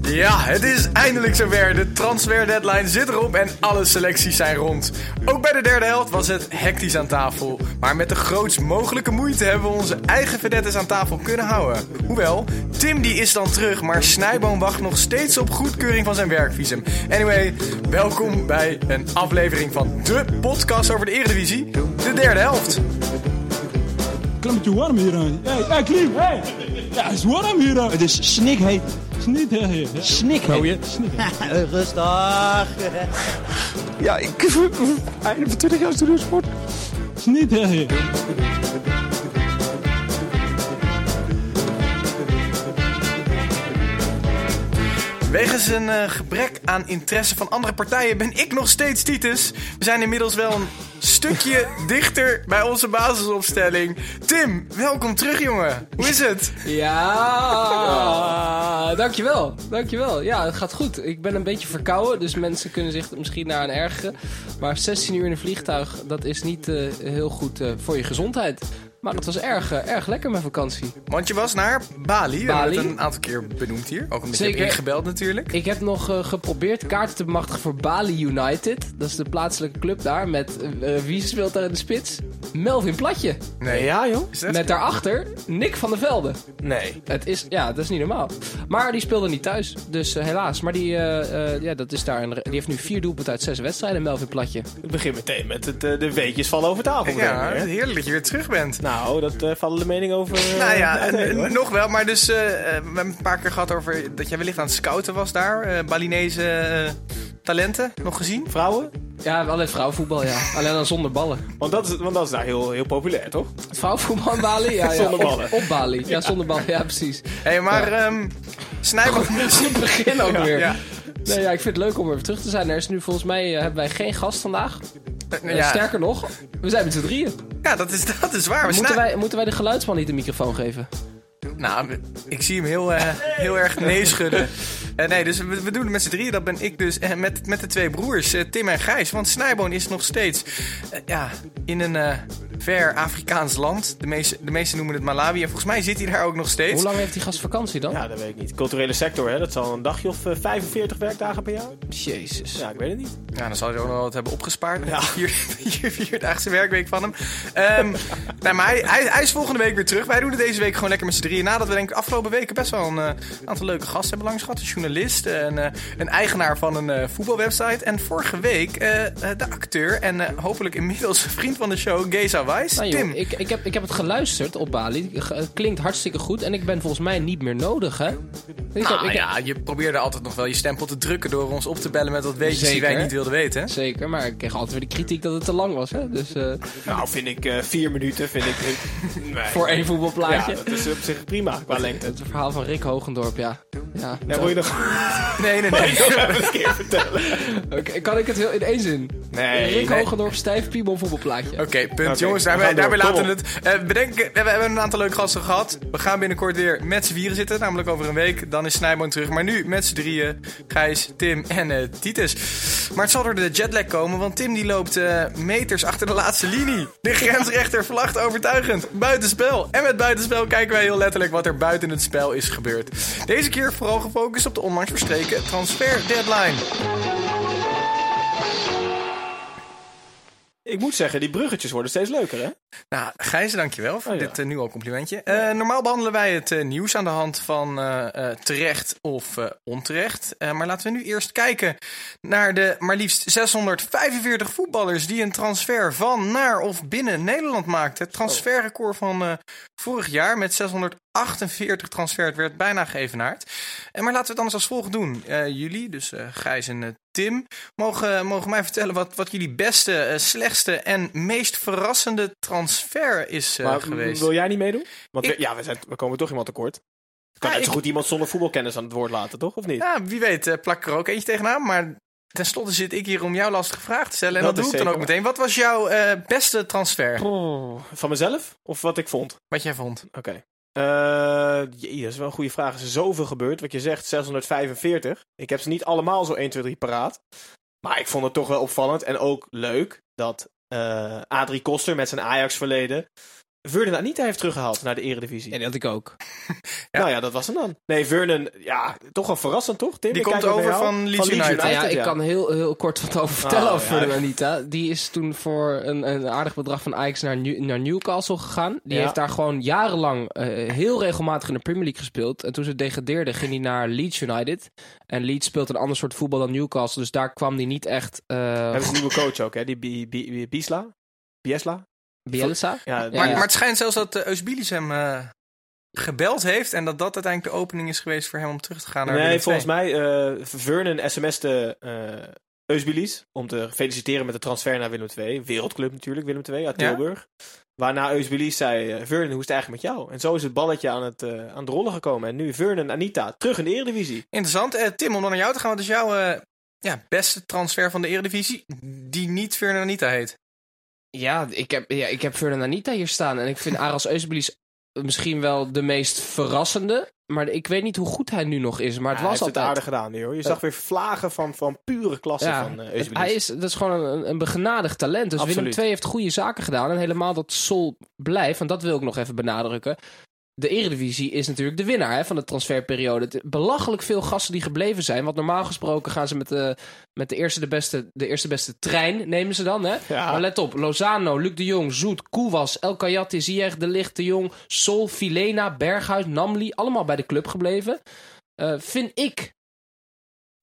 Ja, het is eindelijk zover. De transfer deadline zit erop en alle selecties zijn rond. Ook bij de derde helft was het hectisch aan tafel. Maar met de grootst mogelijke moeite hebben we onze eigen vedettes aan tafel kunnen houden. Hoewel, Tim die is dan terug, maar Snijboom wacht nog steeds op goedkeuring van zijn werkvisum. Anyway, welkom bij een aflevering van de podcast over de Eredivisie, de derde helft. Klimmetje warm hier. hè. Hey, hey Klim, hey. Ja, het is warm hier. hè. Het is snikheet. Het is niet hè, hier. hè. Snikheet. Rustig. Ja, ik... Einde van 20 jaar studiosport. Het Wegens een eh, gebrek aan interesse van andere partijen ben ik nog steeds Titus. We zijn inmiddels wel een stukje dichter bij onze basisopstelling. Tim, welkom terug jongen. Hoe is het? Ja, dankjewel. Dankjewel. Ja, het gaat goed. Ik ben een beetje verkouden, dus mensen kunnen zich misschien naar aan ergeren. Maar 16 uur in een vliegtuig, dat is niet eh, heel goed eh, voor je gezondheid. Maar het was erg, eh, erg lekker mijn vakantie. Want je was naar Bali. We Bali. hebben het een aantal keer benoemd hier. Ook omdat je Zeker. hebt ingebeld natuurlijk. Ik heb nog eh, geprobeerd kaarten te bemachtigen voor Bali United. Dat is de plaatselijke club daar. Met eh, wie speelt daar in de spits? Melvin Platje. Nee. Ja, joh? Met daarachter Nick van der Velde. Nee. Het is, ja, dat is niet normaal. Maar die speelde niet thuis, dus helaas. Maar die, eh, eh, ja, dat is daar een, die heeft nu vier doelpunten uit zes wedstrijden, Melvin Platje. Ik begin meteen met het, de weetjes vallen over tafel. Ja, meteen, hè? heerlijk dat je weer terug bent. Nou, dat eh, vallen de meningen over... eh, Nou ja, nog wel. Maar dus, eh, we hebben een paar keer gehad over dat jij wellicht aan het scouten was daar. eh, Balinese eh, talenten, nog gezien? Vrouwen? Ja, alleen vrouwenvoetbal, ja. Alleen dan zonder ballen. Want dat is, want dat is daar heel, heel populair, toch? Vrouwenvoetbal in Bali? Ja, ja. Zonder op- ballen. Op, Bali. Ja, zonder ballen. Ja, precies. Hé, hey, maar ehm Snijboom... Goed begin ook weer. Ja. Nee, ja, ik vind het leuk om weer terug te zijn. Er is nu volgens mij hebben wij geen gast vandaag. Eh, ja. Sterker nog, we zijn met z'n drieën. Ja, dat is, dat is waar. We Moeten wij, moeten wij de geluidsman niet de microfoon geven? Nou, ik zie hem heel, eh, heel erg nee schudden. Eh, nee, dus we, we doen het met z'n drieën. Dat ben ik dus. En met, met de twee broers, eh, Tim en Gijs. Want Snijboon is nog steeds eh, ja, in een eh, ver Afrikaans land. De meeste, de meesten noemen het Malawi. En volgens mij zit hij daar ook nog steeds. Hoe lang heeft die gast vakantie dan? Ja, dat weet ik niet. Culturele sector, hè? Dat zal een dagje of eh, 45 werkdagen per jaar. Jezus. Ja, ik weet het niet. Ja, dan zal hij ook nog wat hebben opgespaard. Ja. Vier, vier, vierdaagse werkweek van hem. Ehm nou, maar hij, hij, hij is volgende week weer terug. Wij doen het deze week gewoon lekker met z'n drieën. Nadat we denk ik afgelopen weken best wel een eh, aantal leuke gasten hebben langs gehad. Een journalist, een, eh, een eigenaar van een eh, voetbalwebsite. En vorige week de acteur en eh, hopelijk inmiddels vriend van de show, Geza Weiss. Nou, joh, Tim. ik, ik, heb, ik heb het geluisterd op Bali. Het klinkt hartstikke goed. En ik ben volgens mij niet meer nodig, hè? Ik heb- Nou heb- ja, je probeerde altijd nog wel je stempel te drukken door ons op te bellen met wat weetjes die wij niet wilden weten. Zeker, maar ik kreeg altijd weer de kritiek dat het te lang was, hè? Dus eh, Nou, vind ik eh, vier minuten, vind ik... Nee. voor één voetbalplaatje. Ja, dat is op zich prima qua lengte. Het verhaal van Rick Hogendorp, ja. ja. Ja, wil je nog Nee, nee, nee. een keer vertellen? Oké, Kan ik het heel in één zin? Nee, Rick nee. Hogendorp, stijf piemel voetbalplaatje. Oké, punt. Jongens, we daarbij, Kom laten we het. Eh, bedenken, we hebben een aantal leuke gasten gehad. We gaan binnenkort weer met z'n vieren zitten, namelijk over een week. Dan is Snijboon terug. Maar nu met z'n drieën, Gijs, Tim en eh, Titus. Maar het zal door de jetlag komen, want Tim die loopt eh, meters achter de laatste linie. De grensrechter verlacht overtuigend. Buitenspel. En met buitenspel kijken wij heel wat er buiten het spel is gebeurd. Deze keer vooral gefocust op de onlangs verstreken transfer deadline. Ik moet zeggen, die bruggetjes worden steeds leuker, hè? Nou, Gijs, dankjewel voor Oh, ja. dit eh, nu al complimentje. Eh, normaal behandelen wij het eh, nieuws aan de hand van terecht of onterecht. Maar laten we nu eerst kijken naar de maar liefst 645 voetballers die een transfer van, naar of binnen Nederland maakten. Het transferrecord van vorig jaar met 648 transfers werd bijna geëvenaard. En maar laten we het anders als volgt doen. Jullie, dus Gijs en Tim, mogen, mogen mij vertellen wat, wat jullie beste, eh, slechtste en meest verrassende transfer is eh, maar geweest? wil jij niet meedoen? Want Ik- we, ja, we, zijn, we komen toch iemand tekort. Kan Ja, net zo ik- goed iemand zonder voetbalkennis aan het woord laten, toch? Of niet? Ja, wie weet eh, plak ik er ook eentje tegenaan. Maar tenslotte zit ik hier om jou lastige vragen te stellen. En dat, Dat doe ik dan ook meteen. Wat was jouw beste transfer? Oh, van mezelf? Of wat ik vond? Wat jij vond? Oké. Eh, jee, dat is wel een goede vraag. Er is zoveel gebeurd. Wat je zegt, 645. Ik heb ze niet allemaal zo 1, 2, 3 paraat. Maar ik vond het toch wel opvallend en ook leuk dat eh Adrie Koster met zijn Ajax-verleden Vernon Anita heeft teruggehaald naar de eredivisie. Ja, dat had ik ook. Nou ja, dat was hem dan. Nee, Vernon, ja, toch wel verrassend, toch? Tim, Die komt over van Leeds United. Nou ja, ik ja. kan heel, heel kort wat over vertellen Oh, over ja. Ferdinand Anita. Die is toen voor een, een aardig bedrag van Ajax naar, New- naar Newcastle gegaan. Die Ja. heeft daar gewoon jarenlang eh, heel regelmatig in de Premier League gespeeld. En toen ze degradeerde, ging hij naar Leeds United. En Leeds speelt een ander soort voetbal dan Newcastle. Dus daar kwam hij niet echt... eh Hebben ze een nieuwe coach ook, hè? Die Bi- Bi- Biesla? Biesla? Bielsa? Ja, maar, ja. maar het schijnt zelfs dat uh, Eusbilis hem eh, gebeld heeft. En dat dat uiteindelijk de opening is geweest voor hem om terug te gaan naar Nee, volgens mij eh Vernon sms'te eh Eusbilis om te feliciteren met de transfer naar Willem II. Wereldclub natuurlijk, Willem II uit Ja. Tilburg. Waarna Eusbilis zei, eh, Vernon, hoe is het eigenlijk met jou? En zo is het balletje aan het, eh, aan het rollen gekomen. En nu Vernon Anita terug in de Eredivisie. Interessant. Eh, Tim, om dan naar jou te gaan. Wat is jouw eh, ja, beste transfer van de Eredivisie? Die niet Fernand Anita heet. Ja, ik heb, ja, ik heb hier staan. En ik vind Aras Eusbelis misschien wel de meest verrassende. Maar ik weet niet hoe goed hij nu nog is. Maar het hij was heeft altijd... het aardig gedaan nu hoor. Je zag weer vlagen van, van pure klasse Ja, van eh Eusbilis. hij is, dat is gewoon een, een begenadigd talent. Dus Absoluut. Willem II heeft goede zaken gedaan. En helemaal dat Sol blijft, en dat wil ik nog even benadrukken. De Eredivisie is natuurlijk de winnaar hè, van de transferperiode. Belachelijk veel gasten die gebleven zijn. Want normaal gesproken gaan ze met de, met de, eerste, de, beste, de eerste beste trein, nemen ze dan. Hè? Ja. Maar let op, Lozano, Luc de Jong, Zoet, Koewas, El Kayati, Ziyech, De Licht, De Jong, Sol, Filena, Berghuis, Namli. Allemaal bij de club gebleven. Eh, vind ik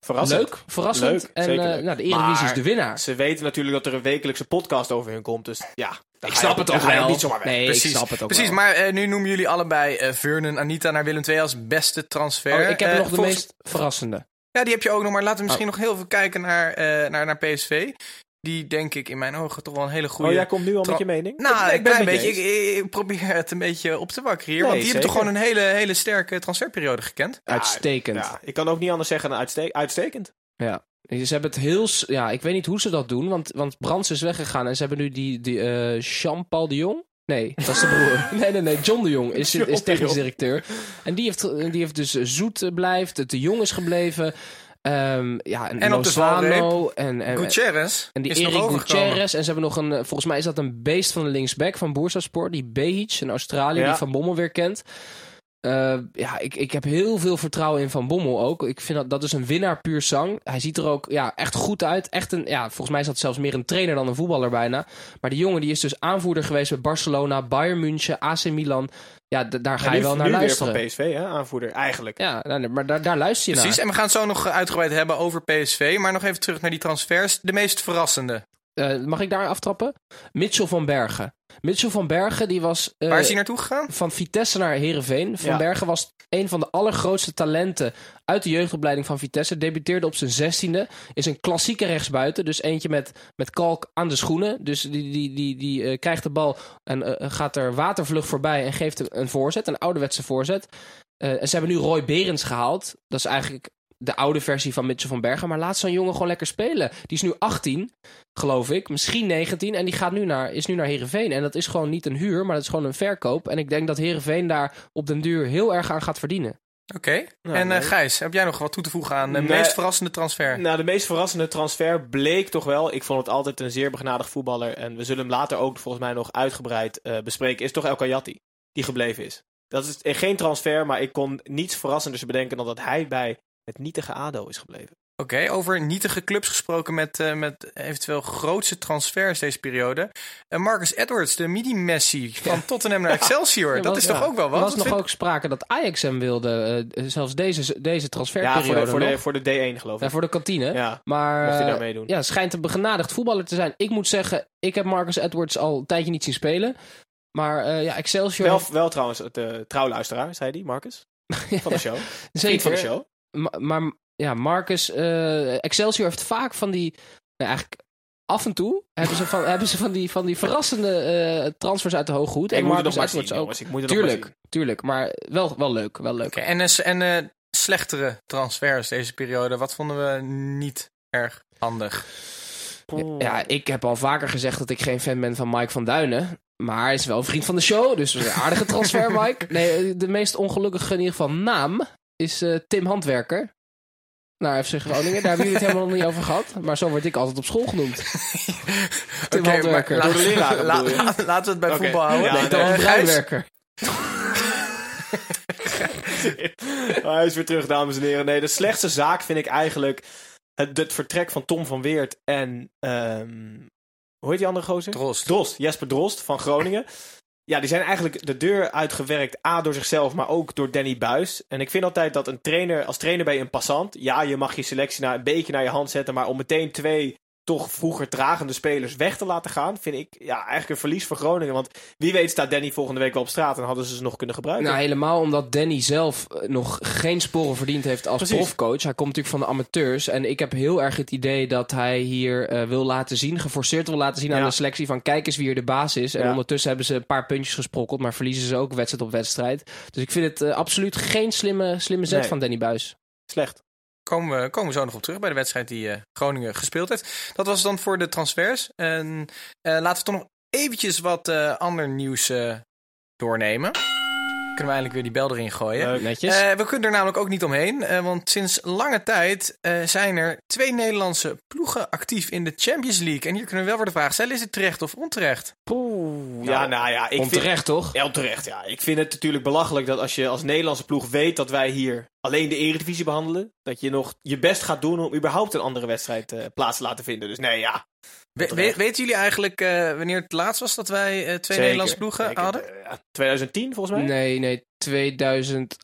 Verrassend. leuk, verrassend. Leuk, en eh, leuk. nou, de Eredivisie Maar is de winnaar. Ze weten natuurlijk dat er een wekelijkse podcast over hun komt. Dus ja, Ik snap het ook wel. niet zomaar weg. Nee, Precies, ik snap het ook Precies wel. maar eh, nu noemen jullie allebei eh Vernon Anita naar Willem II als beste transfer. Oh, ik heb nog de volgens- meest verrassende. Ja, die heb je ook nog. Maar laten we misschien Oh. nog heel even kijken naar, eh, naar, naar PSV. Die denk ik in mijn ogen toch wel een hele goede... Oh, jij komt nu al met je mening? Nou, Ik een ben met beetje. Ik, ik probeer het een beetje op te wakkeren hier. Nee, want die hebben toch gewoon een hele, hele sterke transferperiode gekend. Uitstekend. Ja. Ja, ik kan ook niet anders zeggen dan uitste- uitstekend. Ze hebben het heel... Ja, ik weet niet hoe ze dat doen, want, want Brands is weggegaan en ze hebben nu die, die eh, Jean-Paul de Jong. Nee, dat is de broer. Nee, nee, nee. John de Jong is, is de technisch directeur. En die heeft, die heeft dus Zoet blijft, de Jong is gebleven. Ehm, ja, en, En op de Lozano en, en, Gutierrez en die Erik. Gutierrez. En ze hebben nog een, eh, volgens mij is dat een beest van de linksback van Boersaspor. Die Behic, een Australiër Ja. die Van Bommel weer kent. Eh, ja, ik, ik heb heel veel vertrouwen in Van Bommel ook. Ik vind dat dat is een winnaar puur zang. Hij ziet er ook ja, echt goed uit. Echt een, ja, volgens mij is dat zelfs meer een trainer dan een voetballer bijna. Maar die jongen die is dus aanvoerder geweest bij Barcelona, Bayern München, AC Milan. Ja, daar ga je wel naar nu weer luisteren. van PSV, hè, aanvoerder, eigenlijk. Ja, nou, maar daar, daar luister je Precies, naar. en we gaan het zo nog uitgebreid hebben over PSV. Maar nog even terug naar die transfers. De meest verrassende. Eh, mag ik daar aftrappen? Mitchell van Bergen. Mitchell van Bergen die was... eh, Waar is hij naartoe gegaan? van Vitesse naar Herenveen. Van Ja. Bergen was een van de allergrootste talenten uit de jeugdopleiding van Vitesse. Debuteerde op zijn zestiende. Is een klassieke rechtsbuiten. Dus eentje met, met kalk aan de schoenen. Dus die, die, die, die eh, krijgt de bal en eh, gaat er watervlug voorbij en geeft een, een voorzet. Een ouderwetse voorzet. Eh, en ze hebben nu Roy Berends gehaald. Dat is eigenlijk de oude versie van Mitchell van Bergen. Maar laat zo'n jongen gewoon lekker spelen. Die is nu 18, geloof ik. Misschien 19. En die gaat nu naar, is nu naar Herenveen. En dat is gewoon niet een huur, maar dat is gewoon een verkoop. En ik denk dat Herenveen daar op den duur heel erg aan gaat verdienen. Oké. Nou, en eh, nee. Gijs, heb jij nog wat toe te voegen aan de Nee. meest verrassende transfer? Nou, de meest verrassende transfer bleek toch wel. Ik vond het altijd een zeer begenadigd voetballer. En we zullen hem later ook volgens mij nog uitgebreid eh, bespreken. Is toch El Kayati, die gebleven is. Dat is eh, geen transfer, maar ik kon niets verrassenders bedenken dan dat hij bij het nietige ADO is gebleven. Oké, over nietige clubs gesproken met, eh, met eventueel grootste transfers deze periode. Eh, Marcus Edwards, de midi-Messi van Tottenham naar Excelsior. Ja, dat was- is toch ja. ook wel Er wat? was Wat nog vind- ook sprake dat Ajax hem wilde. eh, zelfs deze, deze Ja, transferperiode voor de, voor, de, voor de D1 geloof Ja, ik. voor de kantine. Ja, Maar mocht hij eh, daar meedoen. ja, schijnt een begenadigd voetballer te zijn. Ik moet zeggen, ik heb Marcus Edwards al een tijdje niet zien spelen. Maar eh, ja, Excelsior... Wel, wel trouwens, de trouwluisteraar, zei die, Marcus. Van de show. Vriend zeker, van de show. Ma- maar ja, Marcus, eh, Excelsior heeft vaak van die, nou, eigenlijk af en toe hebben ze van, hebben ze van die, van die verrassende eh, transfers uit de hoge hoed. Ik En moet het nog Marcus maar zien, ook. jongens. Ik moet nog maar Tuurlijk, tuurlijk, maar wel, wel leuk, wel leuk. En, eh, en slechtere transfers deze periode. Wat vonden we niet erg handig? Ja, ik heb al vaker gezegd dat ik geen fan ben van Mike van Duinen. Maar hij is wel een vriend van de show, dus een aardige transfer, Mike. Nee, de meest ongelukkige in ieder geval naam is eh, Tim Handwerker. Naar FC Groningen, daar hebben jullie het helemaal nog niet over gehad. Maar zo word ik altijd op school genoemd. Tim Oké, Handwerker. maar Door de leraren la- bedoel je? la- laten we het bij voetbal houden. ja, Nee. Dan eh, bruinwerker. Oh, hij is weer terug, dames en heren. Nee, de slechtste zaak vind ik eigenlijk het, het vertrek van Tom van Weert en... ehm, hoe heet die andere gozer? Drost. Drost, Jesper Drost van Groningen. Ja, die zijn eigenlijk de deur uitgewerkt. A, door zichzelf, maar ook door Danny Buis. En ik vind altijd dat een trainer, als trainer je een passant. Ja, je mag je selectie naar, een beetje naar je hand zetten. Maar om meteen twee toch vroeger tragende spelers weg te laten gaan, vind ik ja, eigenlijk een verlies voor Groningen. Want wie weet staat Danny volgende week wel op straat en hadden ze ze nog kunnen gebruiken. Nou, helemaal omdat Danny zelf eh, nog geen sporen verdiend heeft als Precies. profcoach. Hij komt natuurlijk van de amateurs. En ik heb heel erg het idee dat hij hier eh, wil laten zien, geforceerd wil laten zien aan de selectie van kijk eens wie er de baas is. En Ja. ondertussen hebben ze een paar puntjes gesprokkeld, maar verliezen ze ook wedstrijd op wedstrijd. Dus ik vind het eh, absoluut geen slimme, slimme zet Nee. van Danny Buis. Slecht. Komen we, komen zo nog op terug bij de wedstrijd die eh, Groningen gespeeld heeft. Dat was dan voor de transfers. En eh, laten we toch nog eventjes wat eh, ander nieuws doornemen. Kunnen we eindelijk weer die bel erin gooien. Leuk. Netjes. Eh, we kunnen er namelijk ook niet omheen, eh, want sinds lange tijd eh, zijn er twee Nederlandse ploegen actief in de Champions League. En hier kunnen we wel weer de vraag stellen, is het terecht of onterecht? Poeh. Ja, nou ja, ik vind... Onterecht, toch? Ja, terecht, ja. Ik vind het natuurlijk belachelijk dat als je als Nederlandse ploeg weet dat wij hier alleen de Eredivisie behandelen, dat je nog je best gaat doen om überhaupt een andere wedstrijd eh, plaats te laten vinden. Dus nee, ja. We- weten jullie eigenlijk eh, wanneer het laatst was dat wij eh, twee Zeker, Nederlandse ploegen zeker. hadden? Eh, ja, 2010 volgens mij? Nee, nee, 2008.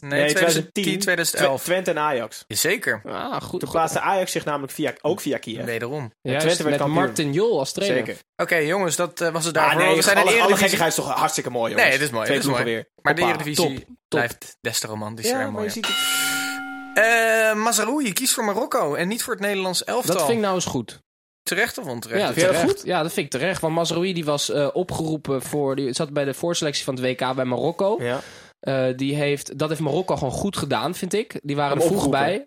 Nee, 2010, 2011. Tw- Twente en Ajax. Zeker, Ah, goed. Toen plaatste Ajax zich namelijk via, ook via Kiev. wederom. Juist, Twente werd met kampioen. Martin Jol als trainer. Zeker. Oké jongens, dat eh, was het Ah, daarvoor. nee, we zijn alle, alle Eredivisie. gekkigheid is toch hartstikke mooi, jongens. Nee, het is mooi, Twee het is mooi. weer. Maar de Eredivisie top, top. blijft des te romantischer Ja, en maar je mooier. ziet het. Eh Mazraoui kiest voor Marokko en niet voor het Nederlands elftal. Dat vind ik nou eens goed. Terecht of onterecht? Ja, dat terecht. goed? Ja, dat vind ik terecht. Want Mazraoui die was eh, opgeroepen voor... Die zat bij de voorselectie van het WK bij Marokko. Ja. Eh, die heeft, dat heeft Marokko gewoon goed gedaan, vind ik. Die waren er vroeg opgeroepen. bij.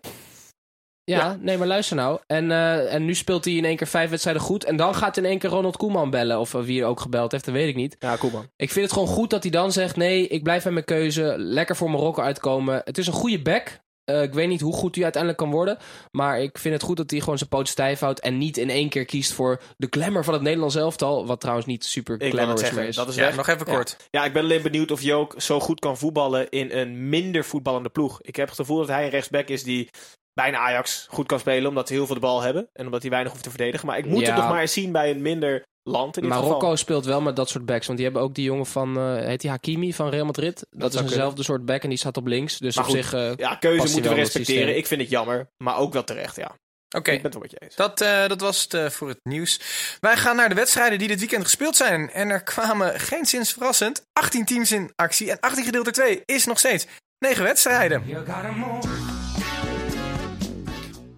Ja, nee, maar luister nou. En, eh, en nu speelt hij in één keer vijf wedstrijden goed. En dan gaat in één keer Ronald Koeman bellen. Of wie er ook gebeld heeft, dat weet ik niet. Ja, cool man. Ik vind het gewoon goed dat hij dan zegt... Nee, ik blijf bij mijn keuze. Lekker voor Marokko uitkomen. Het is een goede back. Eh, ik weet niet hoe goed hij uiteindelijk kan worden. Maar ik vind het goed dat hij gewoon zijn poot stijf houdt. En niet in één keer kiest voor de glamour van het Nederlands elftal. Wat trouwens niet super Ik glamorous zeggen, is. dat is Ja, weg. nog even Ja. kort. Ja, ik ben alleen benieuwd of Jook zo goed kan voetballen in een minder voetballende ploeg. Ik heb het gevoel dat hij een rechtsback is die bijna Ajax goed kan spelen, omdat ze heel veel de bal hebben en omdat hij weinig hoeft te verdedigen. Maar ik moet Ja. het nog maar eens zien bij een minder land in dit Marokko geval. speelt wel met dat soort backs. Want die hebben ook die jongen van, eh, heet die Hakimi van Real Madrid. Dat, is eenzelfde soort back en die staat op links. Dus Maar op goed, zich... eh, Ja, keuze moeten we respecteren. Ik vind het jammer, maar ook wel terecht, ja. Oké, Ik ben het wel met je eens. dat, eh, dat was het voor het nieuws. Wij gaan naar de wedstrijden die dit weekend gespeeld zijn. En er kwamen geen sinds verrassend 18 teams in actie. En 18 gedeeld door 2 is nog steeds 9 wedstrijden.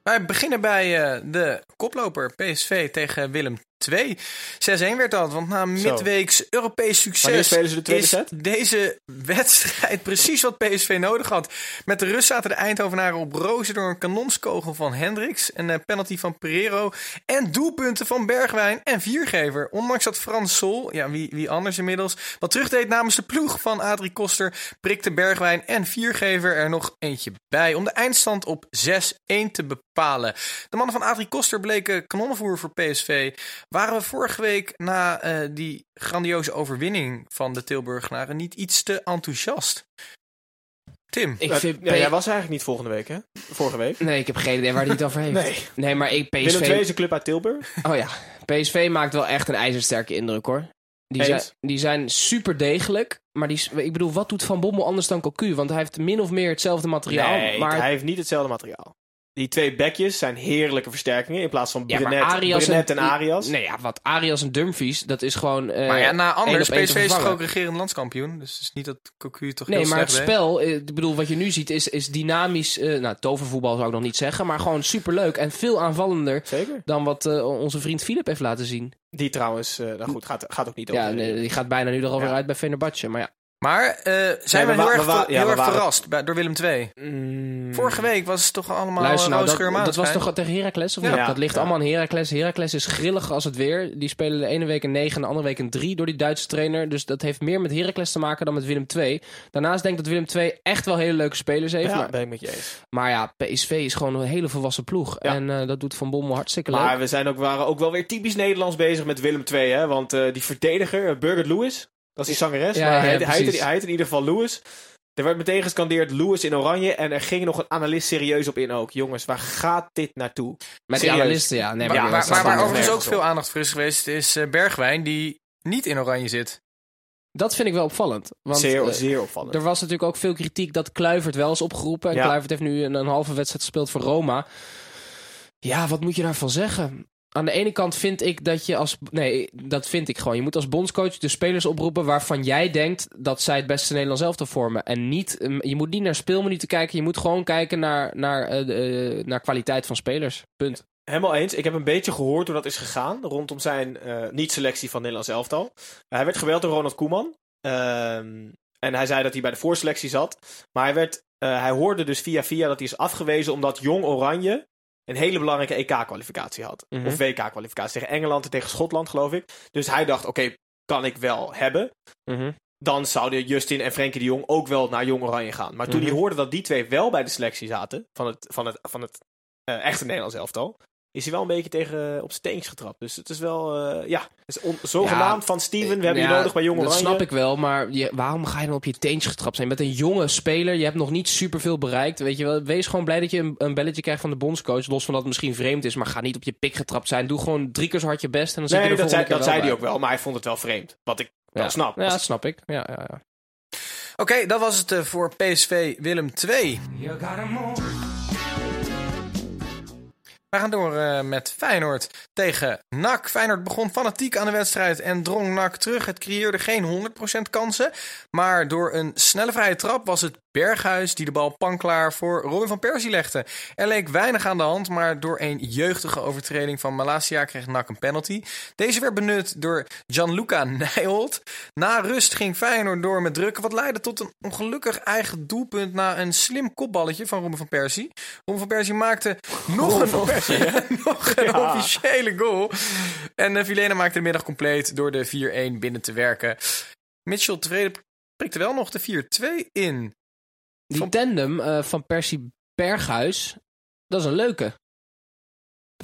Wij beginnen bij eh, de koploper PSV tegen Willem 2. 6-1 werd dat, want na midweeks Europees succes spelen ze de tweede is set? deze wedstrijd precies wat PSV nodig had. Met de rust zaten de Eindhovenaren op rozen door een kanonskogel van Hendricks, een eh, penalty van Pereiro en doelpunten van Bergwijn en Viergever. Ondanks dat Frans Sol, ja wie, wie anders inmiddels, wat terugdeed namens de ploeg van Adrie Koster, prikte Bergwijn en Viergever er nog eentje bij om de eindstand op 6-1 te bepalen. De mannen van Adrie Koster bleken kanonnenvoer voor PSV. Waren we vorige week na eh, die grandioze overwinning van de Tilburgenaren niet iets te enthousiast? Tim, ik vind ja, jij was eigenlijk niet volgende week, hè? Vorige week. Nee, ik heb geen idee waar hij het over heeft. Nee. Nee, maar ik, Willem II PSV... is een club uit Tilburg. Oh ja, PSV maakt wel echt een ijzersterke indruk hoor. Die zijn, die zijn super degelijk. Maar die, ik bedoel, wat doet Van Bommel anders dan Cocu? Want hij heeft min of meer hetzelfde materiaal. Nee, maar hij heeft niet hetzelfde materiaal. Die twee bekjes zijn heerlijke versterkingen in plaats van Ja, maar Brenet, Arias Brenet en, en, Arias. Nee, ja, wat Arias en Dumfries, dat is gewoon. eh, maar ja, na anders, PSV is toch ook regerend landskampioen. Dus het is niet dat Cocu toch Nee, heel maar het spel, eh, ik bedoel, wat je nu ziet, is, is dynamisch. eh, nou, tovervoetbal zou ik nog niet zeggen, maar gewoon superleuk en veel aanvallender Zeker. dan wat eh, onze vriend Filip heeft laten zien. Die trouwens, eh nou goed, gaat, gaat ook niet over. Ja, nee, die gaat bijna nu er alweer Ja. uit bij Fenerbahce. Maar ja, Maar eh, zijn Nee, we we heel erg, we ja, heel we erg waren- verrast bij, door Willem II. Mm, Vorige week was het toch allemaal luister nou, dat, dat was toch tegen Heracles of Ja. niet? Ja. Dat ligt Ja. allemaal aan Heracles. Heracles is grillig als het weer. Die spelen de ene week een 9 en de andere week een 3 door die Duitse trainer. Dus dat heeft meer met Heracles te maken dan met Willem II. Daarnaast denk ik dat Willem II echt wel hele leuke spelers heeft. Ja, Maar, ben ik met je eens. maar ja, PSV is gewoon een hele volwassen ploeg. Ja. En eh, dat doet Van Bommel hartstikke leuk. Maar we zijn ook, waren ook wel weer typisch Nederlands bezig met Willem II. Hè? Want eh, die verdediger, uh, Birgit Lewis, dat is die zangeres. Ja, maar ja, hij, heette, hij in ieder geval Lewis. Er werd meteen gescandeerd Lewis in oranje. En er ging nog een analist serieus op in ook. Jongens, waar gaat dit naartoe? met die analisten, ja. Nee, Maar, Ja, waar overigens ook veel aandacht voor is geweest, is eh, Bergwijn, die niet in oranje zit. Dat vind ik wel opvallend. Want, zeer, eh, zeer opvallend. Er was natuurlijk ook veel kritiek dat Kluivert wel is opgeroepen. En Ja. Kluivert heeft nu een, een halve wedstrijd gespeeld voor Roma. Ja, wat moet je daarvan zeggen? Aan de ene kant vind ik dat je als... Nee, dat vind ik gewoon. Je moet als bondscoach de spelers oproepen waarvan jij denkt dat zij het beste Nederlands elftal vormen. En niet, eh, je moet niet naar speelminuten kijken. Je moet gewoon kijken naar, naar, eh, eh, naar kwaliteit van spelers. Punt. Helemaal eens. Ik heb een beetje gehoord hoe dat is gegaan rondom zijn eh, niet-selectie van Nederlands elftal. hij werd geweld door Ronald Koeman. Ehm, en hij zei dat hij bij de voorselectie zat. Maar hij, werd, hij hoorde dus via via dat hij is afgewezen omdat Jong Oranje een hele belangrijke EK-kwalificatie had. Mhm. Of WK-kwalificatie tegen Engeland en tegen Schotland, geloof ik. Dus hij dacht, oké, kan ik wel hebben. Dan zouden Justin en Frenkie de Jong ook wel naar Jong Oranje gaan. Maar toen Mhm. hij hoorde dat die twee wel bij de selectie zaten van het, van het, van het eh, echte Nederlands elftal, is hij wel een beetje tegen op zijn teens getrapt. Dus het is wel, eh, ja, het is on- zogenaamd van Steven, we hebben je Ja, nodig bij Jong Dat Oranje. snap ik wel, maar je, waarom ga je dan op je teentje getrapt zijn? Met een jonge speler, je hebt nog niet superveel bereikt. Weet je wel, wees gewoon blij dat je een, een belletje krijgt van de bondscoach. Los van dat het misschien vreemd is, maar ga niet op je pik getrapt zijn. Doe gewoon drie keer zo hard je best en dan zit je Nee, er dat zei, volgende dat zei hij ook wel, maar hij vond het wel vreemd. Wat ik wel snap. Ja, dat snap ik. Ja, ja, ja. Oké, dat was het eh, voor PSV Willem 2. We gaan door eh, met Feyenoord tegen NAC. Feyenoord begon fanatiek aan de wedstrijd en drong NAC terug. Het creëerde geen 100% kansen. Maar door een snelle vrije trap was het Berghuis die de bal panklaar voor Robin van Persie legde. Er leek weinig aan de hand, maar door een jeugdige overtreding van Malasia kreeg NAC een penalty. Deze werd benut door Gianluca Nijholt. Na rust ging Feyenoord door met drukken, wat leidde tot een ongelukkig eigen doelpunt na een slim kopballetje van Robin van Persie. Robin van Persie maakte nog een, nog een Ja. officiële goal. En uh, Vilena maakte de middag compleet door de 4-1 binnen te werken. Mitchell tevreden prikte wel nog de 4-2 in. Die tandem eh, van Persie Berghuis, dat is een leuke.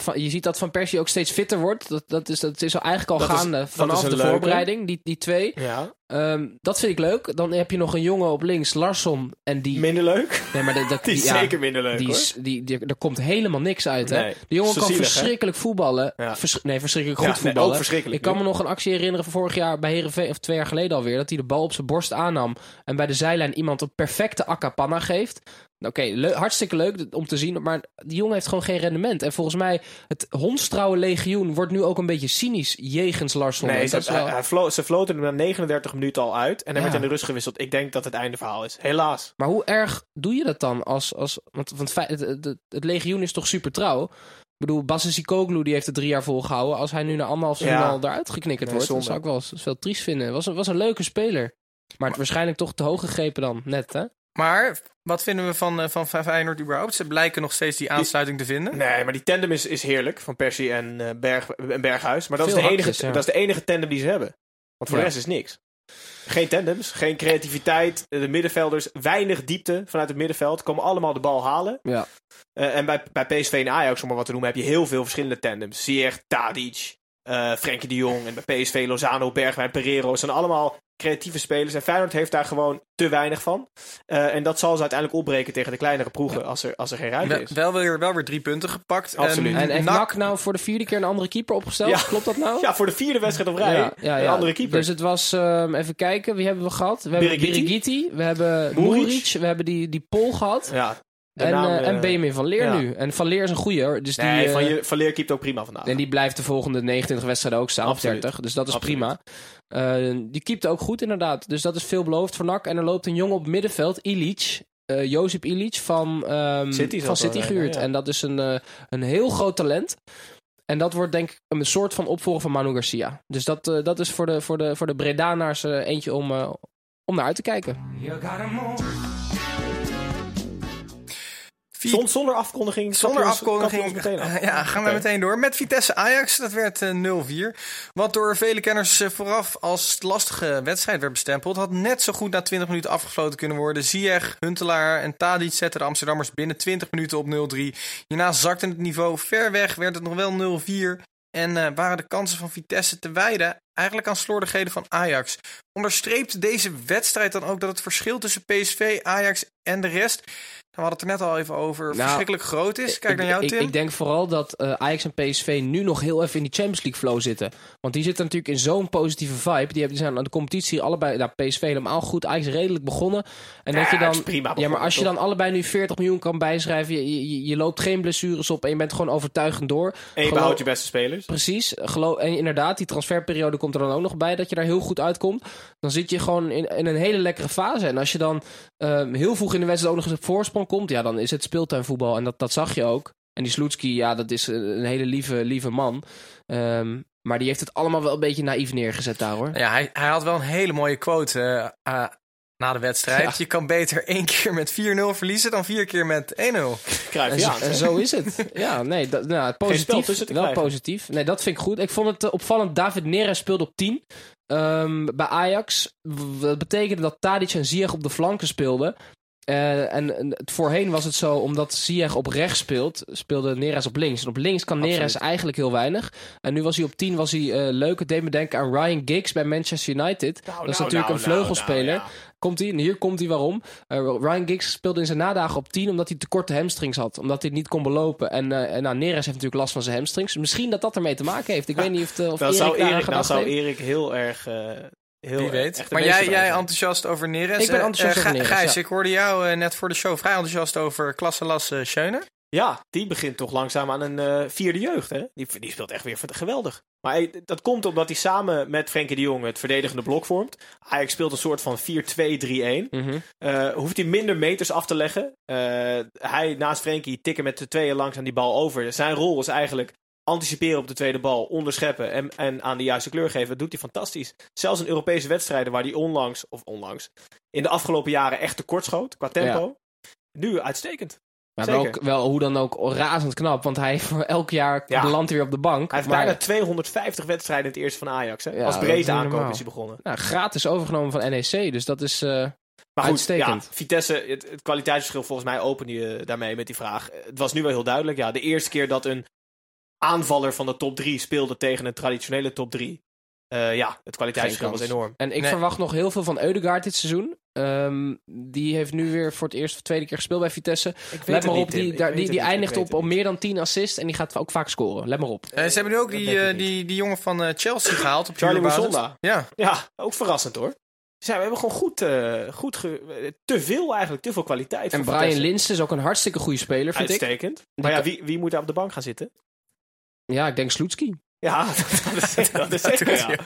Van, je ziet dat Van Persie ook steeds fitter wordt. Dat, dat, is, dat is al eigenlijk al Dat gaande vanaf de leuke. voorbereiding, die, die twee. Ja, Ehm, dat vind ik leuk. Dan heb je nog een jongen op links, Larsson. En die. minder leuk. nee, maar dat, dat- Die is ja, zeker minder leuk, die, is- die, die, er komt helemaal niks uit. Hè? De jongen kan hè? verschrikkelijk voetballen. Ja. Vers- nee, verschrikkelijk goed nee, voetballen. ook verschrikkelijk. Ik kan me nog een actie herinneren van vorig jaar bij Herenveen, of twee jaar geleden alweer, dat hij de bal op zijn borst aannam en bij de zijlijn iemand een perfecte akapanna geeft. Oké, leu- hartstikke leuk om te zien, maar die jongen heeft gewoon geen rendement. En volgens mij, het Hondstrouwen legioen wordt nu ook een beetje cynisch jegens Larsson. Nee, dat wel- hij, hij flo- ze floten hem na 39 minuten al uit. En hij Ja. werd in de rust gewisseld. Ik denk dat het einde verhaal is. Helaas. Maar hoe erg doe je dat dan? Als, als, want want het, het, legioen is toch super trouw? Ik bedoel, Bassi die heeft het drie jaar volgehouden. Als hij nu na anderhalf seizoen Ja. al eruit geknikkerd Nee, wordt, dan zou ik wel veel triest vinden. Was een, was een leuke speler. Maar het waarschijnlijk toch te hoog gegrepen dan, net hè? Maar wat vinden we van, eh, van Feyenoord überhaupt? Ze blijken nog steeds die aansluiting te vinden. Nee, maar die tandem is, is heerlijk. Van Persie en, eh, Berg, en Berghuis. Maar dat is, de enige, ja. dat is de enige tandem die ze hebben. Want voor Ja. de rest is niks. Geen tandems, geen creativiteit. De middenvelders, weinig diepte vanuit het middenveld. Komen allemaal de bal halen. Ja. Eh, en bij, bij PSV en Ajax, om maar wat te noemen, heb je heel veel verschillende tandems. Ziyech, Tadic, eh Frenkie de Jong. En bij PSV Lozano, Bergwijn, Pereiro. Het zijn allemaal creatieve spelers. En Feyenoord heeft daar gewoon te weinig van. Eh, en dat zal ze uiteindelijk opbreken tegen de kleinere ploegen als, er, als er geen ruimte is. wel, weer, wel weer drie punten gepakt. Absoluut. En heeft NAC NAC nou voor de vierde keer een andere keeper opgesteld? Ja. Klopt dat nou? Ja, voor de vierde wedstrijd op rij. Ja, ja, Een andere keeper. Dus het was, ehm, even kijken, wie hebben we gehad? We hebben Birigiti. Birigiti, we hebben Muric. We hebben die, die Pol gehad. Ja, En, naam, eh, en eh, Benjamin van Leer ja. nu. En van Leer is een goeie hoor. Dus die, Nee, eh, van, je, van Leer keept ook prima vandaag. En die blijft de volgende 29 wedstrijden ook staan, Absoluut. of 30. Dus dat is Absoluut. prima. Eh, die keept ook goed inderdaad. Dus dat is veelbelovend voor NAC. En er loopt een jongen op middenveld, Ilic. eh Josip Ilic van, ehm, City van City gehuurd. ja. En dat is een, eh, een heel groot talent. En dat wordt denk ik een soort van opvolger van Manu Garcia. Dus dat, eh, dat is voor de, voor de, voor de Bredanaars eh, eentje om, eh, om naar uit te kijken. Zonder afkondiging. Zonder ons- afkondiging meteen af. ja, gaan we meteen door. Met Vitesse Ajax, dat werd eh, 0-4. Wat door vele kenners eh, vooraf als lastige wedstrijd werd bestempeld... had net zo goed na 20 minuten afgesloten kunnen worden. Ziyech, Huntelaar en Tadic zetten de Amsterdammers binnen 20 minuten op 0-3. Hierna zakte het niveau ver weg, werd het nog wel 0-4... En eh, waren de kansen van Vitesse te wijden eigenlijk aan slordigheden van Ajax. Onderstreept deze wedstrijd dan ook dat het verschil tussen PSV, Ajax en de rest... We hadden het er net al even over. Nou, verschrikkelijk groot is. Kijk ik, naar jou, ik, Tim. ik denk vooral dat eh, Ajax en PSV nu nog heel even in die Champions League flow zitten. Want die zitten natuurlijk in zo'n positieve vibe. Die, hebben, die zijn aan de competitie allebei, nou, PSV helemaal goed, Ajax redelijk begonnen. En dat Ja, je het dan, is prima ja, maar als je dan allebei nu 40 miljoen kan bijschrijven, je, je, je loopt geen blessures op en je bent gewoon overtuigend door. En je Geloof- behoudt je beste spelers. Precies. Geloof, en inderdaad, die transferperiode komt er dan ook nog bij dat je daar heel goed uitkomt. Dan zit je gewoon in, in een hele lekkere fase. En als je dan ehm, heel vroeg in de wedstrijd ook nog eens op voorsprong komt, ja, dan is het speeltuinvoetbal. En dat, dat zag je ook. En die Sloetski, ja, dat is een hele lieve, lieve man. Ehm, maar die heeft het allemaal wel een beetje naïef neergezet daar hoor. Ja, hij, hij had wel een hele mooie quote eh, eh, na de wedstrijd. Ja. Je kan beter één keer met 4-0 verliezen dan vier keer met 1-0. Krijg En, je zo, aan. en zo is het. Ja, nee, dat, nou, positief. Wel krijgen. positief. Nee, dat vind ik goed. Ik vond het eh, opvallend. David Neres speelde op 10 ehm, bij Ajax. Dat betekende dat Tadic en Ziyech op de flanken speelden. Eh, en, voorheen was het zo, omdat Ziyech op rechts speelt, speelde Neres op links. En op links kan Neres Absoluut. eigenlijk heel weinig. En nu was hij op 10, was hij eh, leuk. Het deed me denken aan Ryan Giggs bij Manchester United. Nou, dat is nou, natuurlijk nou, een vleugelspeler. nou, ja. Komt hij, en hier komt hij waarom. Eh, Ryan Giggs speelde in zijn nadagen op 10 omdat hij te korte hamstrings had. Omdat hij het niet kon belopen. En, eh, en nou, Neres heeft natuurlijk last van zijn hamstrings. Misschien dat dat ermee te maken heeft. Ik weet niet of, het, eh, of Dan Erik zou Erik, dan gedacht zou. Erik heel erg... eh, heel Wie weet. Maar jij, jij enthousiast over Neres. Ik ben Eh, enthousiast over Neres, Gijs, ja. ik hoorde jou net voor de show vrij enthousiast over Klasse Lasse Schöne. Ja, die begint toch langzaam aan een eh, vierde jeugd. Hè? Die, die speelt echt weer geweldig. Maar hij- dat komt omdat hij samen met Frenkie de Jong het verdedigende blok vormt. Ajax speelt een soort van 4-2-3-1. Mhm. Eh, hoeft hij minder meters af te leggen. Eh, hij naast Frenkie tikken met de tweeën langs aan die bal over. Zijn rol is eigenlijk anticiperen op de tweede bal, onderscheppen en, en aan de juiste kleur geven. Dat doet hij fantastisch. Zelfs in Europese wedstrijden waar hij onlangs, of onlangs, in de afgelopen jaren echt tekort schoot qua tempo. Nu uitstekend. Maar wel, Zeker. wel hoe dan ook razend knap. Want hij voor elk jaar Ja. belandt weer op de bank. Hij heeft maar, bijna 250 wedstrijden in het eerste van Ajax. Hè? Ja, Als breedte aankoop is hij begonnen. nou, gratis overgenomen van NEC. Dus dat is... eh, Maar goed, Uitstekend. ja, Vitesse, het, het kwaliteitsverschil, volgens mij open je daarmee met die vraag. Het was nu wel heel duidelijk. Ja, de eerste keer dat een aanvaller van de top 3 speelde tegen een traditionele top 3. Eh, ja, het kwaliteitsverschil was enorm. En ik Nee. verwacht nog heel veel van Eudegaard dit seizoen. Ehm, die heeft nu weer voor het eerst of tweede keer gespeeld bij Vitesse. Let maar op, die, daar- die, die eindigt op, op meer dan 10 assists en die gaat ook vaak scoren. Let maar op. Eh, ze hebben nu ook die, eh, die, die jongen van eh, Chelsea gehaald op Charlie. Musonda. Ja, Ja, ook verrassend hoor. Dus ja, we hebben gewoon goed, eh, goed ge- te veel eigenlijk, te veel kwaliteit. En Brian Vitesse. Linsen is ook een hartstikke goede speler, vind ik. Uitstekend. Maar ja, wie, wie moet daar op de bank gaan zitten? Ja, ik denk Sloetski. Ja, dat is, dat is zeker. Ja.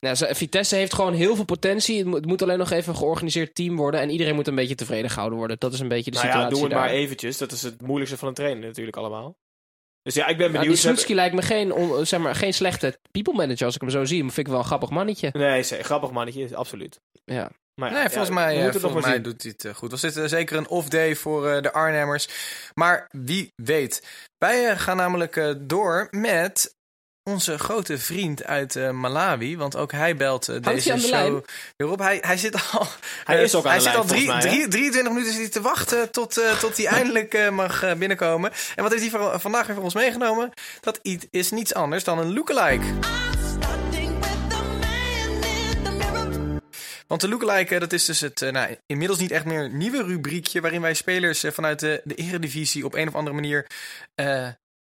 Nou, Vitesse heeft gewoon heel veel potentie. Het moet, het moet alleen nog even een georganiseerd team worden. En iedereen moet een beetje tevreden gehouden worden. Dat is een beetje de Nou ja, situatie doe het daar. maar eventjes. Dat is het moeilijkste van een trainer natuurlijk allemaal. Dus ja, ik ben Ja, benieuwd. die Sloetski lijkt me geen, on- zeg maar, geen slechte people manager als ik hem zo zie. Maar vind ik wel een grappig mannetje. Nee, ze- grappig mannetje, absoluut. Ja. Maar ja, Nee, ja, volgens mij, eh, volgens mij doet hij het eh, goed. Was dit eh, zeker een off-day voor eh, de Arnhemmers. Maar wie weet. Wij gaan namelijk eh, door met onze grote vriend uit eh, Malawi. Want ook hij belt eh, deze show weer op. Hij, hij zit al, Hij is ook aan hij de zit lijn, al drie, drie- 23 minuten zit hij te wachten tot, eh, tot hij eindelijk eh, mag binnenkomen. En wat heeft hij voor- vandaag weer voor ons meegenomen? Dat is niets anders dan een lookalike. Want de lookalike, dat is dus het eh, nou, inmiddels niet echt meer een nieuwe rubriekje... waarin wij spelers vanuit de, de eredivisie op een of andere manier...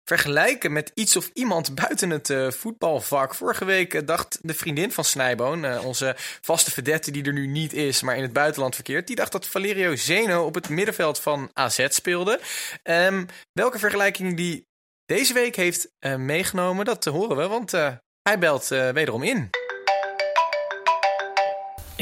vergelijken met iets of iemand buiten het eh, voetbalvak. Vorige week eh, dacht de vriendin van Snijboon, eh, onze vaste vedette die er nu niet is, maar in het buitenland verkeert, die dacht dat Valerio Zeno op het middenveld van AZ speelde. Ehm, welke vergelijking die deze week heeft meegenomen, dat horen we, want hij belt wederom in.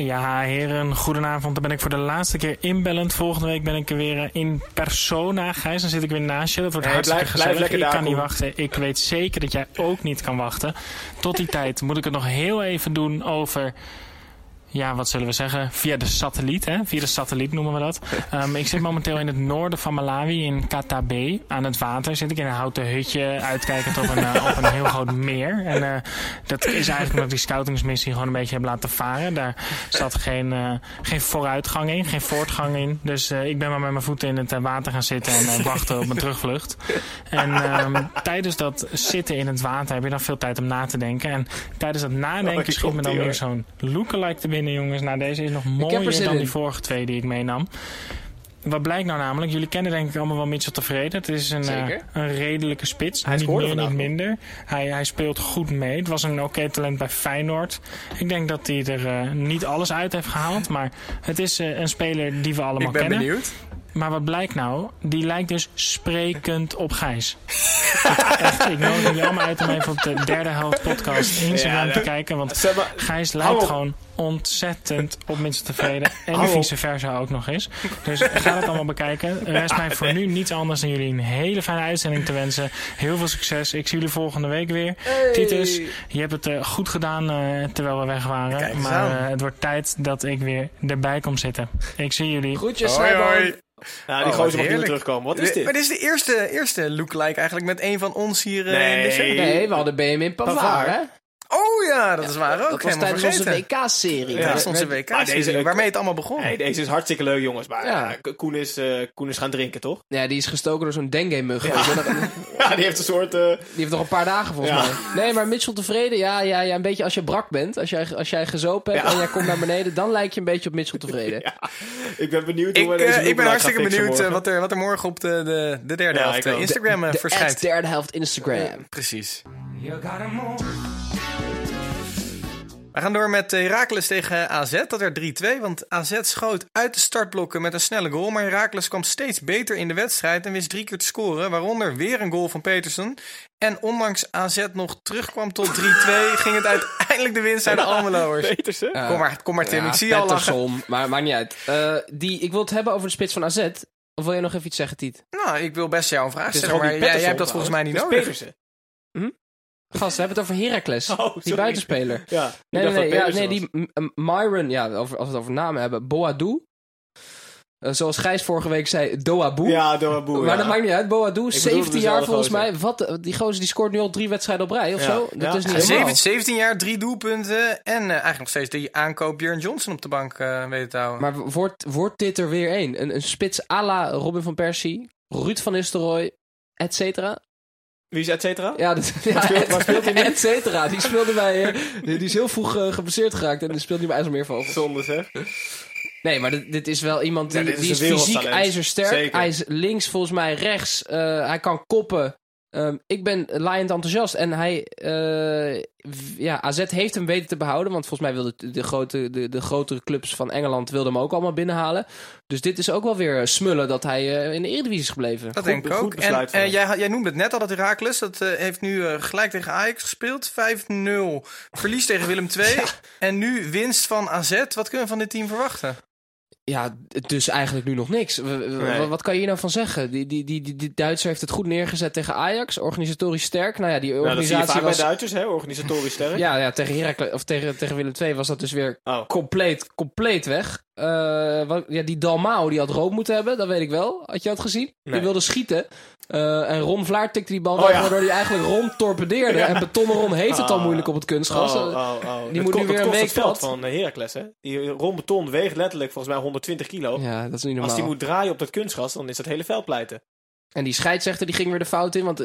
Ja, heren, goedenavond. Dan ben ik voor de laatste keer inbellend. Volgende week ben ik er weer eh, in persona. Gijs, dan zit ik weer naast je. Dat wordt hartstikke blijf- gezellig. ik daar, kan niet wachten. Ik weet zeker dat jij ook niet kan wachten. Tot die tijd moet ik het nog heel even doen over... Ja, wat zullen we zeggen? Via de satelliet, hè? Via de satelliet noemen we dat. Ehm, ik zit momenteel in het noorden van Malawi, in Katabe. Aan het water zit ik in een houten hutje, uitkijkend op een, eh, op een heel groot meer. En eh, dat is eigenlijk omdat ik die scoutingsmissie gewoon een beetje heb laten varen. Daar zat geen, eh, geen vooruitgang in, geen voortgang in. Dus ik ben maar met mijn voeten in het water gaan zitten en wachten op mijn terugvlucht. En ehm, tijdens dat zitten in het water heb je dan veel tijd om na te denken. En tijdens dat Oh, nadenken die schiet me dan weer zo'n lookalike te binnen, jongens. Nou, deze is nog er mooier dan in. die vorige twee die ik meenam. Wat blijkt nou namelijk? Jullie kennen denk ik allemaal wel Mitchell tevreden. Het is een, eh, een redelijke spits. Hij niet meer, niet minder. Hij, hij speelt goed mee. Het was een oké talent bij Feyenoord. Ik denk dat hij er eh, niet alles uit heeft gehaald. Maar het is eh, een speler die we allemaal Ik ben kennen. benieuwd. Maar wat blijkt nou? Die lijkt dus sprekend op Gijs. Echt, ik nodig jullie allemaal uit om even op de derde helft podcast Instagram Ja, te kijken. Want Zeg maar, Gijs lijkt gewoon ontzettend op mensen tevreden. En vice versa ook nog eens. Dus ga het allemaal bekijken. Er rest mij voor nu niets anders dan jullie een hele fijne uitzending te wensen. Heel veel succes. Ik zie jullie volgende week weer. Titus, je hebt het eh, goed gedaan eh, terwijl we weg waren. Kijk maar eh, het wordt tijd dat ik weer erbij kom zitten. Ik zie jullie. Groetjes, Hoi, hoi. Nou, die Oh, wat gozer mag niet terugkomen. Wat is Dit- dit? Maar dit is de eerste, eerste lookalike eigenlijk met een van ons hier eh, in de Nee. show. Nee, we hadden BM Pavard, Pavard. hè? Oh ja, dat is waar ook. Dat was tijdens onze. WK-serie. Ja. Dat is onze Maar WK, deze- waarmee het allemaal begon. Nee, deze is hartstikke leuk, jongens. Maar Ja. ja. Koen, is, eh, Koen is gaan drinken, toch? Ja, die is gestoken door zo'n dengue-mug. Ja, die heeft een soort... eh, Die heeft nog een paar dagen volgens Ja. mij. Nee, maar Mitchell tevreden. Ja, ja, ja, een beetje als je brak bent. Als jij, als jij gezopen hebt Ja. en jij komt naar beneden, dan lijk je een beetje op Mitchell tevreden. ja, ik ben benieuwd Ik, hoe we eh, deze ik ben hartstikke benieuwd eh, wat, er, wat er morgen op de, de, de derde Ja, helft eh. Instagram eh, De verschijnt. at derde helft Instagram. Precies. We gaan door met Heracles tegen AZ. Dat werd 3-2, want AZ schoot uit de startblokken met een snelle goal. Maar Heracles kwam steeds beter in de wedstrijd en wist drie keer te scoren. Waaronder weer een goal van Petersen. En ondanks AZ nog terugkwam tot 3-2, ging het uiteindelijk de winst naar de Almeloers. Petersen? Kom maar, kom maar Tim, Ja, ik zie je al lachen. Maar maakt niet uit. Eh, die, ik wil het hebben over de spits van AZ. Of wil je nog even iets zeggen, Tiet? Nou, ik wil best jou een vraag stellen, maar jij, jij hebt dat volgens mij niet nodig. Petersen. Gast, we hebben het over Heracles. Oh, die buitenspeler. Ja, Nee, nee, nee, ja, nee die M- Myron, ja, over, als we het over namen hebben, Boadou. Eh, zoals Gijs vorige week zei, Doaboe. Ja, Doaboe, maar ja. dat maakt niet uit. Boadou, bedoelde 17 jaar volgens gozer. mij. Wat, eh, die gozer die scoort nu al drie wedstrijden op rij of zo. Dat is niet Ja, normaal. 17, 17 jaar, drie doelpunten en eh, eigenlijk nog steeds die aankoop Björn Johnson op de bank eh weten te houden. Maar wordt, wordt dit er weer één? Een, een spits à la Robin van Persie, Ruud van Nistelrooy, et cetera? Wie is et cetera? Ja, dat, ja speelt- et, waar speelt hij nu? et cetera. Die speelde bij... eh, die, die is heel vroeg eh, geblesseerd geraakt en die speelt nu bij IJsselmeervogels. Zonde zeg. Nee, maar dit, dit is wel iemand die, Ja, is die is een fysiek ijzersterk. Zeker. Hij is links, volgens mij rechts. Eh, hij kan koppen. Ehm, ik ben laaiend enthousiast. En hij, eh, ja, AZ heeft hem weten te behouden. Want volgens mij wilden de, grote, de, de grotere clubs van Engeland wilden hem ook allemaal binnenhalen. Dus dit is ook wel weer smullen dat hij eh, in de Eredivisie is gebleven. Dat Goed- denk ik ook. En besluit van eh, hem. jij, jij noemde het net al, dat Heracles. Dat eh, heeft nu eh, gelijk tegen Ajax gespeeld. 5-0. Verlies tegen Willem II. En nu winst van AZ. Wat kunnen we van dit team verwachten? Ja, dus eigenlijk nu nog niks. Nee. Wat kan je hier nou van zeggen? Die, die, die, die, Duitser heeft het goed neergezet tegen Ajax. Organisatorisch sterk. Nou ja, die Nou, dat zie je organisatie bij was... Duitsers, hè? Organisatorisch sterk. Ja, ja tegen, Heracles, of tegen, tegen Willem II was dat dus weer Oh. compleet, compleet weg. Eh, wat, ja, die Dalmao die had rood moeten hebben, dat weet ik wel. Had je dat gezien? Die wilde schieten. Eh, en Ron Vlaar tikte die bal Oh, weg, ja. waardoor hij eigenlijk Ron torpedeerde. Ja. En Betonnen Ron heeft het al Ah. moeilijk op het kunstgras. Oh, oh, oh. Die Dat moet nu weer een week het veld plat. van eh, Heracles, hè? Die Ron Beton weegt letterlijk volgens mij 120 kilo. Ja, dat is niet normaal. Als die moet draaien op dat kunstgras, dan is dat hele veld pleiten. En die scheidsrechter die ging weer de fout in. Want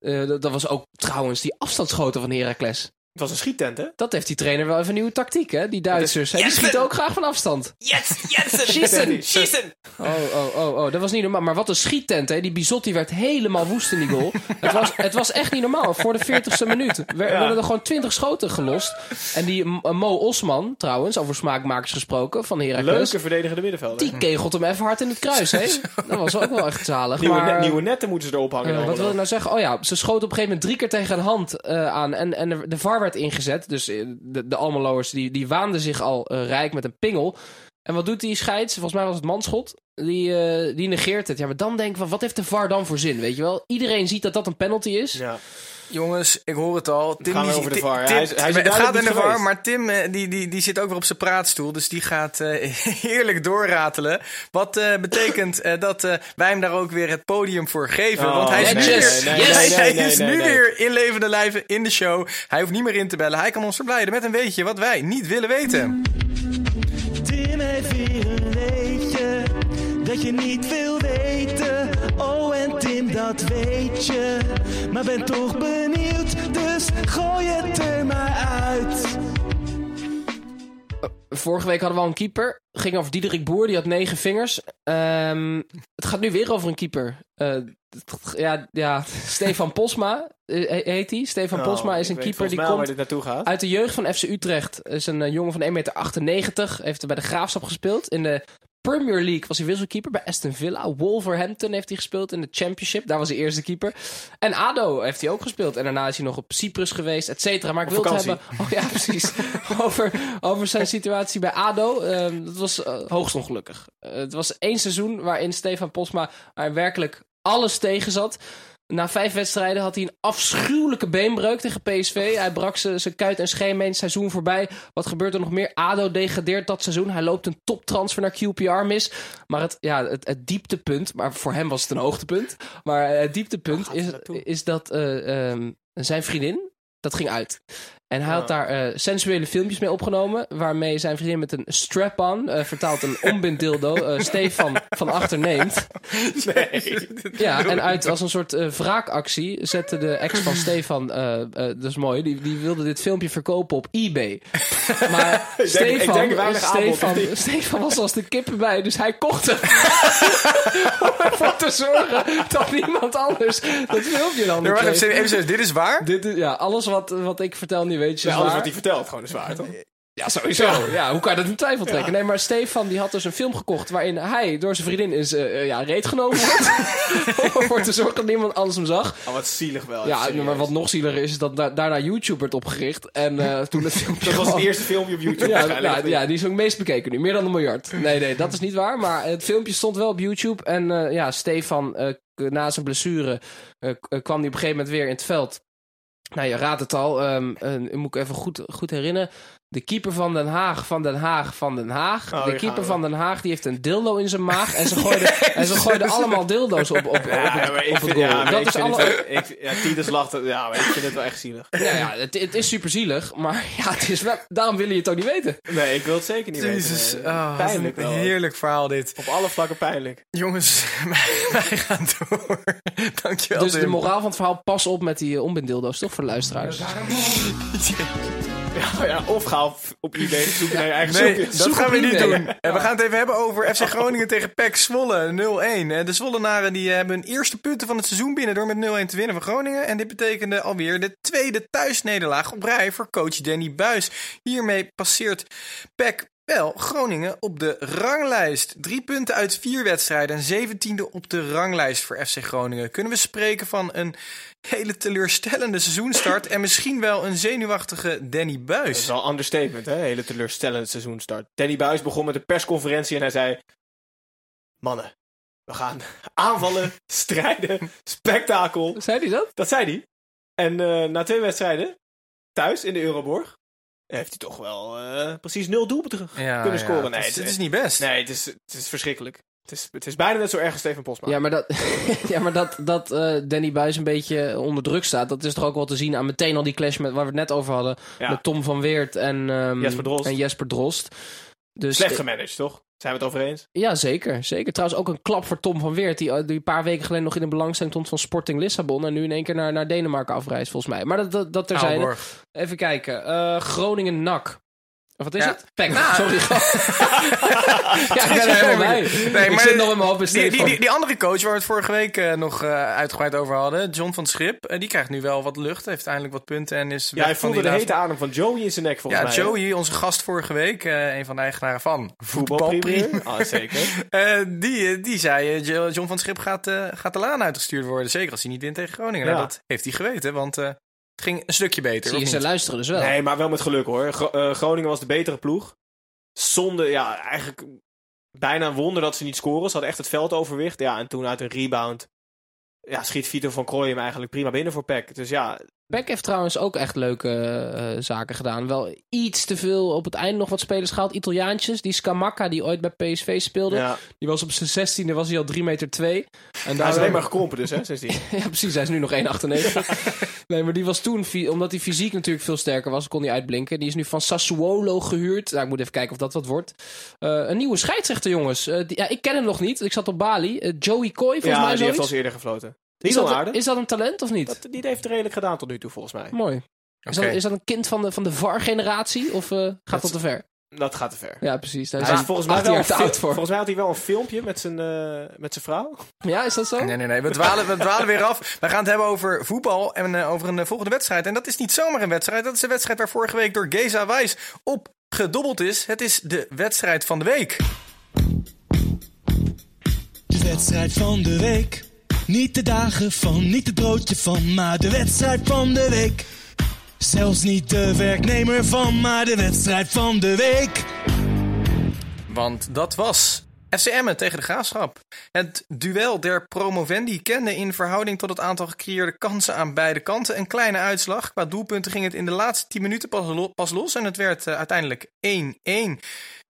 dat, dat was ook trouwens die afstandsschoten van Heracles. Het was een schiettent, hè? Dat heeft die trainer wel even een nieuwe tactiek, hè? Die Duitsers. hè, Die schieten ook graag van afstand. Yes, Jensen! Schießen! Schießen! Oh, oh, oh, oh, dat was niet normaal. Maar wat een schiettent, hè. Die Bizotti werd helemaal woest in die goal. het, was, het was echt niet normaal. Voor de 40ste minuut wer- werden er gewoon 20 schoten gelost. En die M- Mo Osman, trouwens, over smaakmakers gesproken, van Heracles... Leuke verdedigende middenvelder. Die kegelt hem even hard in het kruis, hè? Dat was ook wel echt zalig. Nieuwe, maar, net- eh, nieuwe netten moeten ze erop hangen. eh, wat wil ik nou zeggen? Oh ja, ze schoten op een gegeven moment drie keer tegen een hand eh, aan. En, en de, de VAR ingezet. Dus eh, de, de Almeloers die, die waanden zich al eh, rijk met een pingel. En wat doet die scheids? Volgens mij was het manschot. Die, eh, die negeert het. Ja, maar dan denk ik van, wat heeft de VAR dan voor zin? Weet je wel? Iedereen ziet dat dat een penalty is. Ja. Jongens, ik hoor het al. Tim, die- over de Tim- VAR. Tim- Hij is- hij is het gaat in de VAR, maar Tim eh, die, die, die zit ook weer op zijn praatstoel. Dus die gaat eh, heerlijk doorratelen. Wat eh, betekent eh, dat eh, wij hem daar ook weer het podium voor geven. Oh, want hij is, nee, nu, nee, weer, nee, hij- is nu weer in levende lijven in de show. Hij hoeft niet meer in te bellen. Hij kan ons verblijden met een weetje wat wij niet willen weten. Tim heeft weer een weetje dat je niet wil dat weet je. Maar ben toch benieuwd, dus gooi het er maar uit. Vorige week hadden we al een keeper. Ging over Diederik Boer, die had negen vingers. Ehm, het gaat nu weer over een keeper. Eh, ja, ja, Stefan Posma eh, he- heet hij. Stefan Posma is Oh, een keeper die komt waar dit naartoe gaat. uit de jeugd van FC Utrecht. Is een eh, jongen van 1,98 meter. Heeft bij de Graafschap gespeeld. In de Premier League was hij wisselkeeper. Bij Aston Villa. Wolverhampton heeft hij gespeeld in de Championship. Daar was hij eerste keeper. En ADO heeft hij ook gespeeld. En daarna is hij nog op Cyprus geweest, et cetera. Maar ik wil het hebben... Oh ja, precies. over, over zijn situatie bij ADO. Ehm, dat was eh, hoogst ongelukkig. Eh, het was één seizoen waarin Stefan Posma er werkelijk alles tegen zat. Na vijf wedstrijden had hij een afschuwelijke beenbreuk tegen PSV. Hij brak zijn kuit en scheenbeen het seizoen voorbij. Wat gebeurt er nog meer? ADO degradeert dat seizoen. Hij loopt een toptransfer naar QPR mis. Maar het, ja, het, het dieptepunt, maar voor hem was het een hoogtepunt. Maar het dieptepunt is, is dat eh, ehm, zijn vriendin, dat ging uit. En hij had daar eh, sensuele filmpjes mee opgenomen. Waarmee zijn vriendin met een strap-on, eh, vertaald een ombind-dildo, eh, Stefan van achter neemt. Ja, en uit als een soort wraakactie zette de ex van Stefan, dat is mooi, die, die wilde dit filmpje verkopen op eBay. Maar ik Stefan, denk aanbod, Stefan? Stefan was als de kippen bij, dus hij kocht hem. Om ervoor te zorgen dat niemand anders dat filmpje dan Nee, kreeg. even, even dit is waar? Dit is, ja, alles wat, wat ik vertel nu weet je Ja, alles wat hij vertelt, gewoon is waar, toch? Ja, sowieso. Ja, hoe kan je dat in twijfel trekken? Nee, maar Stefan die had dus een film gekocht waarin hij door zijn vriendin is eh, ja, reet genomen wordt. Om ervoor te zorgen dat niemand anders hem zag. Oh, wat zielig wel. Ja, serieus. maar wat nog zieliger is, is dat da- daarna YouTube werd opgericht. En eh, toen het filmpje Dat was het eerste filmpje op YouTube Ja, waarschijnlijk. ja, ja, die is ook het meest bekeken nu. Meer dan een miljard. Nee, nee, dat is niet waar. Maar het filmpje stond wel op YouTube. En ja, Stefan, na zijn blessure, kwam hij op een gegeven moment weer in het veld. Nou, je raadt het al. eh, moet ik even goed, goed herinneren. De keeper van Den Haag, van Den Haag, van Den Haag. Oh, de keeper van Den Haag, die heeft een dildo in zijn maag. En ze gooiden, en ze gooiden allemaal dildo's op, op, op, Ja, het- maar ik op het vind, goal. ja, dat ik is vind alle... het wel, ik, ja, Titus lacht, ja, maar ik vind het wel echt zielig. Ja, ja het, het is super zielig. Maar ja, het is wel, daarom wil je het ook niet weten. Nee, ik wil het zeker niet Jezus, weten. ah, wat pijnlijk een wel. heerlijk verhaal dit. Op alle vlakken pijnlijk. Jongens, wij, wij gaan door. Dankjewel, Dus de moraal van het verhaal, pas op met die uh, ombinddildo's, toch voor de luisteraars? Ja, ja, of ga op, eBay zoeken naar je eigen Nee, zoekjes. dat Zoek gaan we niet doen. En we gaan het even hebben over FC Groningen tegen PEC Zwolle 0-1. Eh, De Zwollenaren die hebben hun eerste punten van het seizoen binnen door met 0-1 te winnen van Groningen. En dit betekende alweer de tweede thuisnederlaag op rij voor coach Danny Buis. Hiermee passeert PEC wel Groningen op de ranglijst. Drie punten uit vier wedstrijden en zeventiende op de ranglijst voor FC Groningen. Kunnen we spreken van een hele teleurstellende seizoenstart en misschien wel een zenuwachtige Danny Dat Buis. is wel een understatement, hè? Hele teleurstellende seizoenstart. Danny Buis begon met een persconferentie en hij zei... Mannen, we gaan aanvallen, strijden, spektakel. Zei hij dat? Dat zei hij. En eh, na twee wedstrijden, thuis in de Euroborg, heeft hij toch wel eh, precies nul doelpunten kunnen scoren. Nee, het, is, het, het is niet best. nee het, is, het is verschrikkelijk. Het is, het is bijna net zo erg als Steven Posma. Ja, maar dat, ja, maar dat, dat eh, Danny Buis een beetje onder druk staat, dat is toch ook wel te zien aan meteen al die clash met, waar we het net over hadden. Ja. Met Tom van Weert en, ehm, Jesper Drost. en Jesper Drost. Dus, Slecht gemanaged, toch? Zijn we het over eens? Ja, zeker, zeker. Trouwens ook een klap voor Tom van Weert, die, eh, die een paar weken geleden nog in de belangstelling stond van Sporting Lissabon en nu in één keer naar, naar Denemarken afreist, volgens mij. Maar dat, dat, dat terzijde. Aalborg. Even kijken. Eh Groningen-NAC. Of wat is Ja. het? Pek. Nou. Sorry. ja, ik ben er helemaal bij. Nee, ik maar zit nog in mijn hoofd Die, besteed die, van. die, die andere coach waar we het vorige week eh, nog eh, uitgebreid over hadden, John van Schip, eh, die krijgt nu wel wat lucht. Heeft eindelijk wat punten en is Ja, hij van voelde die de laatste- hete adem van Joey in zijn nek volgens Ja, mij. hè? Joey, onze gast vorige week, eh, een van de eigenaren van Voetbalpremier. Ah, zeker. Die, die zei, Jo- John van Schip gaat, eh, gaat de laan uitgestuurd worden. Zeker als hij niet wint tegen Groningen. Nou, Ja. dat heeft hij geweten, want eh, het ging een stukje beter. Zie je, of ze luisteren dus wel. Nee, maar wel met geluk hoor. Gro- eh, Groningen was de betere ploeg. Zonde, ja, eigenlijk bijna een wonder dat ze niet scoren. Ze hadden echt het veld overwicht. Ja, en toen uit een rebound ja, schiet Vito van Krooi hem eigenlijk prima binnen voor Peck. Dus ja, Beck heeft trouwens ook echt leuke eh, zaken gedaan. Wel iets te veel op het einde nog wat spelers gehaald. Italiaantjes. Die Scamacca, die ooit bij PSV speelde. ja. Die was op zijn 16e was hij al 3 meter 2. En hij is alleen maar gekrompen dus, hè, sindsdien. Ja, precies. Hij is nu nog 1,98. nee, maar die was toen, omdat hij fysiek natuurlijk veel sterker was, kon hij uitblinken. Die is nu van Sassuolo gehuurd. Nou, ik moet even kijken of dat wat wordt. Eh, een nieuwe scheidsrechter, jongens. Eh, die- ja, ik ken hem nog niet. Ik zat op Bali. Joey Coy, volgens ja, mij die heeft al eerder gefloten. Die Is dat, aardig. is dat een talent of niet? Dat, die heeft het redelijk gedaan tot nu toe, volgens mij. Mooi. Is, dat, is dat een kind van de, van de VAR-generatie? Of eh, gaat dat te ver? Dat gaat te ver. Ja, precies. Daar Hij is volgens mij, 18 wel een voor. volgens mij had hij wel een filmpje met zijn, eh, met zijn vrouw. Ja, is dat zo? Nee, nee, nee. We dwalen, we dwalen weer af. We gaan het hebben over voetbal en eh, over een volgende wedstrijd. En dat is niet zomaar een wedstrijd. Dat is de wedstrijd waar vorige week door Geza Wijs op gedobbeld is. Het is de wedstrijd van de week. De wedstrijd van de week. Niet de dagen van, niet het broodje van, maar de wedstrijd van de week. Zelfs niet de werknemer van, maar de wedstrijd van de week. Want dat was FC Emmen tegen de Graafschap. Het duel der promovendi kende in verhouding tot het aantal gecreëerde kansen aan beide kanten een kleine uitslag. Qua doelpunten ging het in de laatste 10 minuten pas, pas los en het werd eh, uiteindelijk 1-1.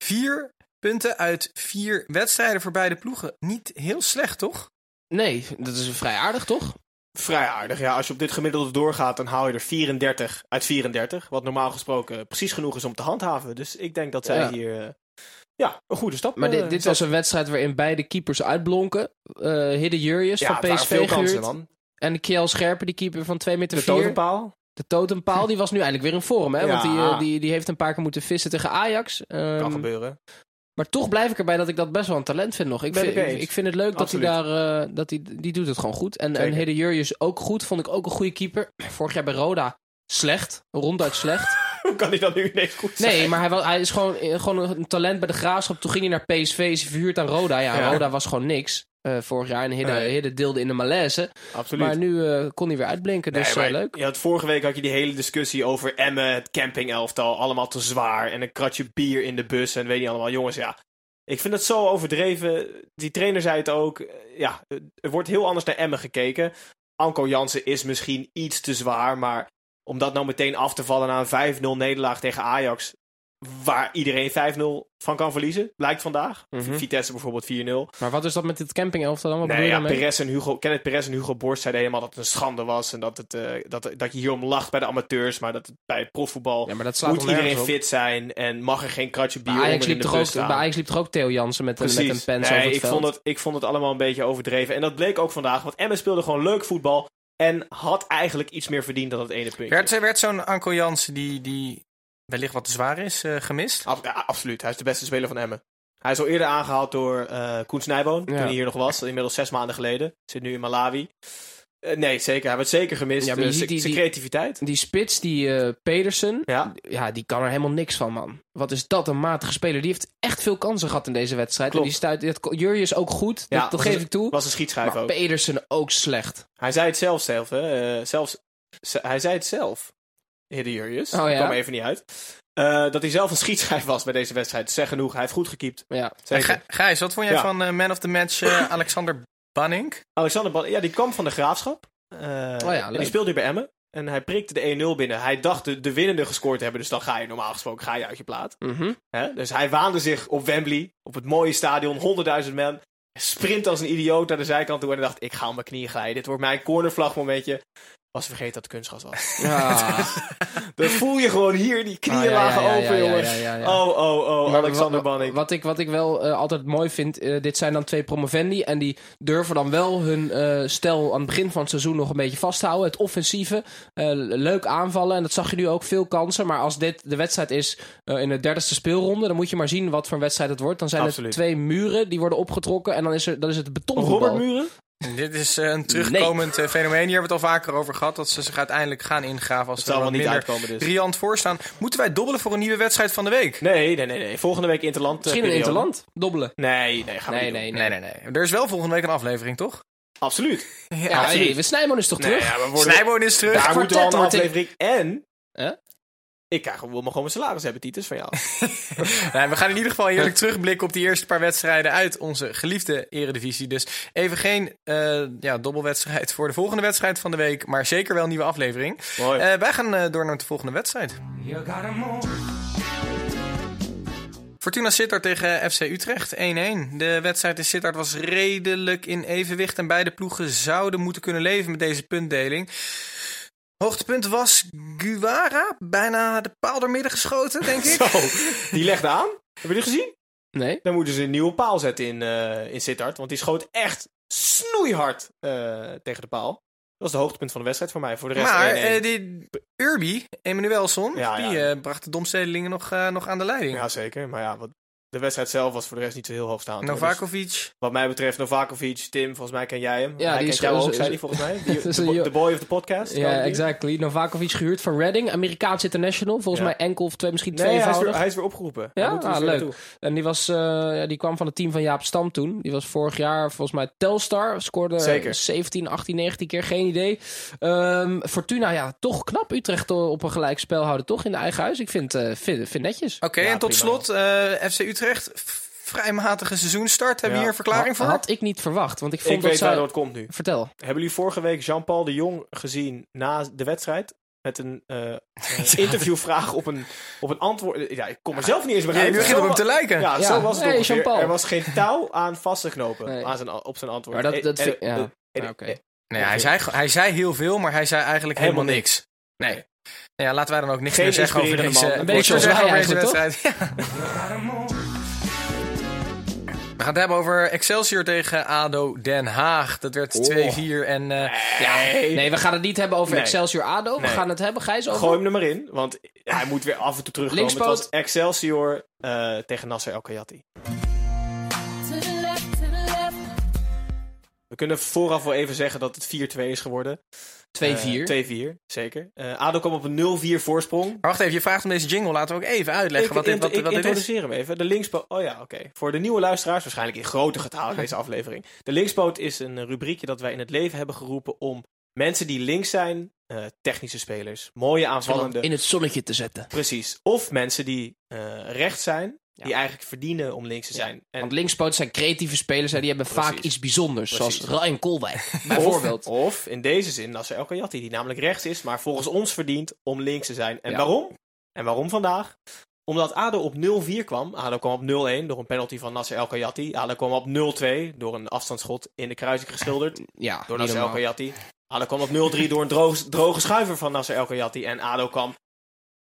Vier punten uit vier wedstrijden voor beide ploegen. Niet heel slecht, toch? Nee, dat is vrij aardig, toch? Vrij aardig. Ja, als je op dit gemiddelde doorgaat, dan haal je er 34 uit 34. Wat normaal gesproken precies genoeg is om te handhaven. Dus ik denk dat zij Ja. hier eh, ja, een goede stap Maar eh, dit, dit was een wedstrijd waarin beide keepers uitblonken. Eh Hidde Jurjes ja, van PSV veel kansen, man. En Kiel Scherpen, die keeper van 2 meter De 4. totempaal. De totempaal, die was nu eindelijk weer in vorm. Hè? Ja. Want die, die, die heeft een paar keer moeten vissen tegen Ajax. Ehm, Kan gebeuren. Maar toch blijf ik erbij dat ik dat best wel een talent vind nog. Ik, vind, ik vind het leuk Absoluut. dat hij daar... eh, dat hij, die doet het gewoon goed. En, en Zeker. Hidde Jurjes ook goed. Vond ik ook een goede keeper. Vorig jaar bij Roda slecht. Ronduit slecht. Hoe kan hij dan nu ineens goed zijn? Nee, maar hij, hij is gewoon, eh, gewoon een talent bij de graafschap. Toen ging hij naar PSV, is hij verhuurd aan Roda. Ja, Ja. Roda was gewoon niks eh, vorig jaar. En Hidde, Nee. Hidde deelde in de malaise. Absoluut. Maar nu eh, kon hij weer uitblinken. Dus Nee, maar eh, leuk. Je had, vorige week had je die hele discussie over Emmen, het campingelftal, allemaal te zwaar. En een kratje bier in de bus en weet niet allemaal. Jongens, ja. Ik vind het zo overdreven. Die trainer zei het ook. Ja, er wordt heel anders naar Emmen gekeken. Anko Jansen is misschien iets te zwaar, maar om dat nou meteen af te vallen na een 5-0 nederlaag tegen Ajax, waar iedereen 5-0 van kan verliezen, blijkt vandaag. Mhm. Vitesse bijvoorbeeld 4-0. Maar wat is dat met dit campingelftal dan? Wat Nee, bedoel je ja? Perez en Hugo, Kenneth Perez en Hugo Borst zeiden helemaal dat het een schande was. En dat, het, eh, dat, dat je hierom lacht bij de amateurs. Maar dat het bij het profvoetbal Ja, maar dat slaat moet iedereen op? fit zijn. En mag er geen kratje bier Bij Ajax, onder in liep de toch bus ook, staan. bij Ajax liep toch ook Theo Jansen met, een- met een pen nee, over het ik veld. vond, het, ik vond het allemaal een beetje overdreven. En dat bleek ook vandaag. Want Emmen speelde gewoon leuk voetbal. En had eigenlijk iets meer verdiend dan het ene puntje. Werd, werd zo'n Anko Jansen die, die wellicht wat te zwaar is eh, gemist? Ab- ja, absoluut. Hij is de beste speler van Emmen. Hij is al eerder aangehaald door eh Koen Snijboon. Toen hij hier nog was. Inmiddels zes maanden geleden. Zit nu in Malawi. Eh, nee, zeker. Hij werd zeker gemist. Ja, maar zijn die- die- creativiteit. Die spits, die eh, Pedersen, Ja. ja, die kan er helemaal niks van, man. Wat is dat een matige speler. Die heeft echt veel kansen gehad in deze wedstrijd. Klopt. En die stuit, dat, Jurjes ook goed, Ja, dat, geef een- ik toe. Was een schietschijf Maar ook. Pedersen ook slecht. Hij zei het zelf zelf, hè. Zelfs, ze- hij zei het zelf. Hidde Jurjes. Oh, ja? kwam even niet uit. Eh, dat hij zelf een schietschijf was bij deze wedstrijd. Zeg genoeg. Hij heeft goed gekiept. Ja. Zeker. Gijs, wat vond jij Ja. van eh, man of the match eh, Alexander Banning? Alexander Ban- ja, die kwam van de graafschap. Eh, ja, leuk. die speelde hier bij Emmen. En hij prikte de 1-0 binnen. Hij dacht de, de winnende gescoord te hebben. Dus dan ga je normaal gesproken ga je uit je plaat. Mhm. Hè? Dus hij waande zich op Wembley. Op het mooie stadion. 100.000 man. Sprint als een idioot naar de zijkant toe. En dacht, ik ga op mijn knieën glijden. Dit wordt mijn cornervlag momentje. Was vergeten dat het kunstgras was. Ja. Dat voel je gewoon hier, die knieën ja, ja, lagen ja, open, ja, ja, jongen. ja, ja, ja. Oh, oh, oh, Maar Alexander Banning. Wat ik, wat ik wel eh, altijd mooi vind, eh, dit zijn dan twee promovendi. En die durven dan wel hun eh stel aan het begin van het seizoen nog een beetje vasthouden. Het offensieve, eh, leuk aanvallen. En dat zag je nu ook, veel kansen. Maar als dit de wedstrijd is in de derde speelronde, dan moet je maar zien wat voor een wedstrijd het wordt. Dan zijn Absoluut. er twee muren die worden opgetrokken. En dan is, er, dan is het Robert betonvoetbal. Muren? Dit is eh, een terugkomend eh, fenomeen. Hier hebben we het al vaker over gehad. Dat ze zich uiteindelijk gaan ingraven als ze er niet minder uitkomen dus. riant voor staan. Moeten wij dobbelen voor een nieuwe wedstrijd van de week? Nee, nee, nee, nee. Volgende week Interland. eh, Misschien een interland, dobbelen. Nee, nee, gaan we Nee, niet nee, Nee, nee, nee. Er is wel volgende week een aflevering, toch? Absoluut. Ja, absoluut. hey, we Snijman is toch Nee, terug? ja, we worden... Snijboon is terug. Daar moeten we al een aflevering. En... Huh? Ik krijg wil maar gewoon mijn salaris hebben, Titus, van jou. Nee, we gaan in ieder geval eerlijk terugblikken op die eerste paar wedstrijden uit onze geliefde eredivisie. Dus even geen eh, ja, dobbelwedstrijd voor de volgende wedstrijd van de week. Maar zeker wel een nieuwe aflevering. Mooi. Eh, wij gaan eh, door naar de volgende wedstrijd. Fortuna Sittard tegen FC Utrecht 1-1. De wedstrijd in Sittard was redelijk in evenwicht. En beide ploegen zouden moeten kunnen leven met deze puntdeling. Hoogtepunt was Guara. Bijna de paal door midden geschoten, denk ik. Zo, die legde aan. Heb je die gezien? Nee. Dan moeten ze een nieuwe paal zetten in, eh in Sittard. Want die schoot echt snoeihard eh, tegen de paal. Dat was de hoogtepunt van de wedstrijd voor mij. Voor de rest Maar 1-1. eh, die Urbi, Emanuelson, Ja, die ja. eh, bracht de domstedelingen nog, eh, nog aan de leiding. Ja, zeker. Maar ja, wat, de wedstrijd zelf was voor de rest niet zo heel hoogstaand. Dus Novakovic. wat mij betreft, Novakovic, Tim, volgens mij ken jij hem. Ja, hij die kent is- jou is- ook, zei hij volgens mij. Die- is de, boy of the podcast. Ja, exactly. Novakovic gehuurd van Reading. Amerikaans international. Volgens Ja. mij enkel of twee, misschien Nee, hij is, weer, hij is weer opgeroepen. Ja? Hij moet Ah, dus weer leuk. naartoe. En die, was, eh, ja, die kwam van het team van Jaap Stam toen. Die was vorig jaar volgens mij Telstar. Scoorde Zeker. 17, 18, 19 keer. Geen idee. Ehm, Fortuna, ja, toch knap. Utrecht op een gelijk spel houden. Toch in de eigen huis. Ik vind, eh vind, vind netjes. Oké, Ja, en tot prima. slot eh, FC Utrecht. F- Vrij matige seizoenstart. Hebben we Ja. hier een verklaring voor? Had ik niet verwacht. Want ik vond Ik dat weet zij... waardoor het komt nu. Vertel. Hebben jullie vorige week Jean-Paul de Jong gezien na de wedstrijd? Met een eh, interviewvraag op een, op een antwoord. Ja, ik kom er zelf niet eens meer Ja, uit. nu begint op hem te lijken. Ja, Ja. zo was het Hey, ongeveer. Jean-Paul. Er was geen touw aan vast te knopen Nee. aan zijn, op zijn antwoord. Maar dat, dat vind- ja. oké. Nee, hij zei, hij zei heel veel, maar hij zei eigenlijk helemaal, Helemaal niks. Nee. Nou Ja, laten wij dan ook niks Geen meer zeggen over deze, man. Een beetje zoals wij eigenlijk, wedstrijd. We gaan het hebben over Excelsior tegen ADO Den Haag. Dat werd 2-4 en eh, ja, Nee, we gaan het niet hebben over Nee. Excelsior ADO. We Nee. gaan het hebben, Gijs, over... Gooi hem er maar in, want hij moet weer af en toe terugkomen. Linkspoot. Het was Excelsior eh, tegen Nasser El Khayyati. We kunnen vooraf wel even zeggen dat het 4-2 is geworden. 2-4. Eh, 2-4, zeker. Eh ADO kwam op een 0-4 voorsprong. Maar wacht even, je vraagt om deze jingle. Laten we ook even uitleggen ik wat dit, wat, ik wat dit is. introduceer hem even. De linkspoot. Oh ja, oké. Voor de nieuwe luisteraars, waarschijnlijk in grote getalen deze aflevering. De linkspoot is een rubriekje dat wij in het leven hebben geroepen om mensen die links zijn, eh, technische spelers, mooie aanvallende. in het zonnetje te zetten. Precies. Of mensen die eh, rechts zijn, die eigenlijk verdienen om links te zijn. En Want linkspoot zijn creatieve spelers en die hebben vaak iets bijzonders. Precies. Zoals Ryan Koolwijk, bijvoorbeeld. Of, of in deze zin Nasser El Khayyati, die namelijk rechts is, maar volgens ons verdient om links te zijn. En Ja. waarom? En waarom vandaag? Omdat ADO op 0-4 kwam. ADO kwam op 0-1 door een penalty van Nasser El Khayyati. ADO kwam op 0-2 door een afstandsschot in de kruising geschilderd Ja, door Nasser El normaal. Khayyati. ADO kwam op 0-3 door een droge, droge schuiver van Nasser El Khayyati. En ADO kwam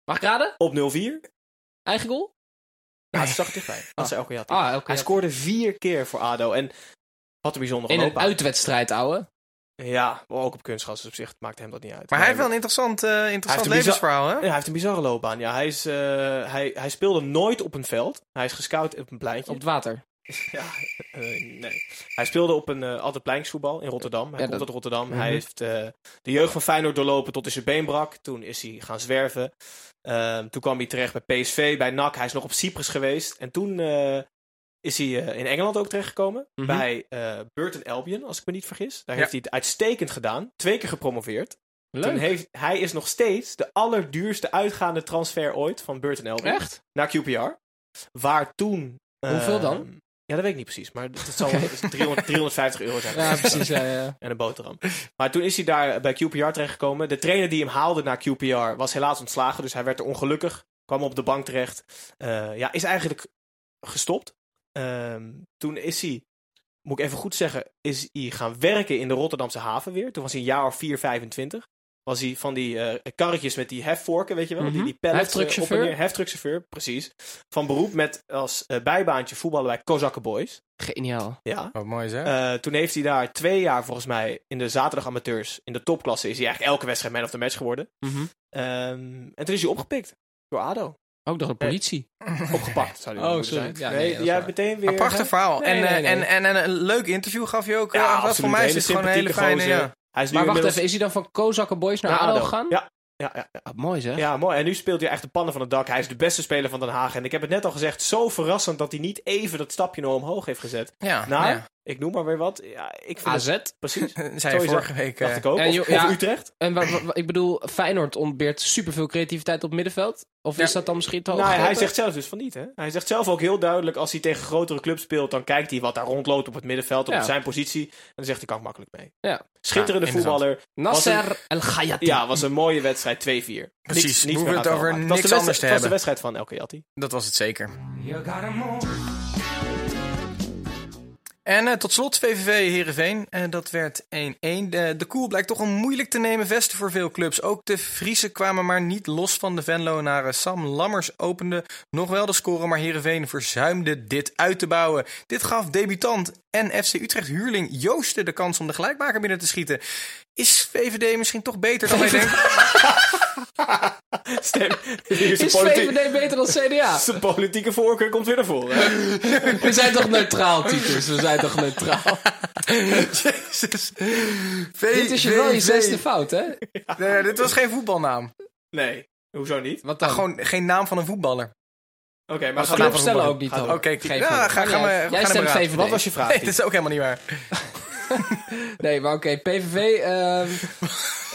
Mag ik raden? op 0-4. Eigen goal? Ja, het zag er dichtbij. Ah, oké. Hij scoorde vier keer voor ADO. En wat een bijzondere In een uitwedstrijd, ouwe. Ja, maar ook op kunstgras. Dus op zich maakt hem dat niet uit. Maar hij heeft wel een interessant, eh, interessant levensverhaal, hè? Ja, hij heeft een bizarre loopbaan. Ja, hij, is, eh, hij, hij speelde nooit op een veld. Hij is gescout op een pleintje. Op het water. Ja, eh, nee. Hij speelde op een uh, altijd in Rotterdam. Hij Ja, komt dat- uit Rotterdam. Mhm. Hij heeft eh, de jeugd van Feyenoord doorlopen tot hij zijn been brak. Toen is hij gaan zwerven. Ehm, toen kwam hij terecht bij PSV, bij NAC. Hij is nog op Cyprus geweest. En toen is hij in Engeland ook terechtgekomen. Mhm. Bij Burton Albion, als ik me niet vergis. Daar Ja. heeft hij het uitstekend gedaan. Twee keer gepromoveerd. Toen heeft, hij is nog steeds de allerduurste uitgaande transfer ooit van Burton Albion Echt? naar QPR. Waar toen... Hoeveel dan? Ja, dat weet ik niet precies. Maar het zal Oké. het is 300, 350 euro zijn. Ja, precies. Ja, ja. En een boterham. Maar toen is hij daar bij QPR terechtgekomen. De trainer die hem haalde naar QPR was helaas ontslagen. Dus hij werd er ongelukkig. Kwam op de bank terecht. Eh, ja, is eigenlijk gestopt. Ehm, toen is hij, moet ik even goed zeggen, is hij gaan werken in de Rotterdamse haven weer. Toen was hij een jaar of 4, 25. Was hij van die eh, karretjes met die hefvorken, weet je wel? Die, Mhm. die pallets, eh, Heftruckchauffeur. neer. Heftruckchauffeur, precies. Van beroep met als eh, bijbaantje voetballen bij Kozakken Boys. Geniaal. Ja. Wat mooi zeg. Eh, toen heeft hij daar twee jaar volgens mij in de zaterdag amateurs in de topklasse is hij eigenlijk elke wedstrijd man of the match geworden. Mhm. Ehm, en toen is hij opgepikt door ADO. Ook door de politie. Opgepakt zou Oh, sorry. Ja, nee, dat hebt meteen weer... Aparte hè? verhaal. Nee, en, nee, nee. En, en, en een leuk interview gaf je ook. Ja, wat absoluut. voor mij is Hele het gewoon een hele fijne... Ja. Hij is nu Maar wacht inmiddels- even, is hij dan van Kozakken Boys naar ADO gegaan? Ja, ja, ja, ja. Ah, mooi zeg. Ja, mooi. En nu speelt hij echt de pannen van het dak. Hij is de beste speler van Den Haag. En ik heb het net al gezegd, zo verrassend dat hij niet even dat stapje nog omhoog heeft gezet. Ja, Nou, ja. Ik noem maar weer wat. Ja, ik vind AZ. het precies. zei je Sowieso. vorige week. eh, Dacht ik ook. En Of. Utrecht. En wa- wa- wa- ik bedoel, Feyenoord ontbeert superveel creativiteit op middenveld. Of Ja. is dat dan misschien te hoog Nou, hij zegt zelf dus van niet. Hè? Hij zegt zelf ook heel duidelijk, als hij tegen grotere clubs speelt, dan kijkt hij wat daar rondloopt op het middenveld, op Ja. zijn positie. En dan zegt hij, kan ik makkelijk mee. Ja. Schitterende voetballer. Nasser El Ghayati. Ja, was een mooie wedstrijd, 2-4. Precies, we het aan over niks was de anders te wedstrijd- hebben. was de wedstrijd van El Kayati. Dat was het zeker. En eh, tot slot VVV Heerenveen. Eh, dat werd 1-1. De, de koel blijkt toch een moeilijk te nemen vesten voor veel clubs. Ook de Friese kwamen maar niet los van de Venlonaren. Sam Lammers opende nog wel de score, maar Heerenveen verzuimde dit uit te bouwen. Dit gaf debutant en FC Utrecht huurling Joosten de kans om de gelijkmaker binnen te schieten. Is VVD misschien toch beter dan wij denken? Stem, is Is VVD beter dan CDA? zijn politieke voorkeur komt weer naar voren. We zijn toch neutraal, Titus? We zijn toch neutraal? Jezus. Dit is je wel je zesde fout, hè? Nee, dit was geen voetbalnaam. Nee, hoezo niet? Wat dan? Gewoon geen naam van een voetballer. Oké, maar Maar ga clubs maar stellen ook niet. Oké, Geen ja, ga, ga maar, we Jij gaan stemt VVD. Wat was je vraag? Nee, dat is ook helemaal niet waar. Nee, maar oké, PVV. ehm,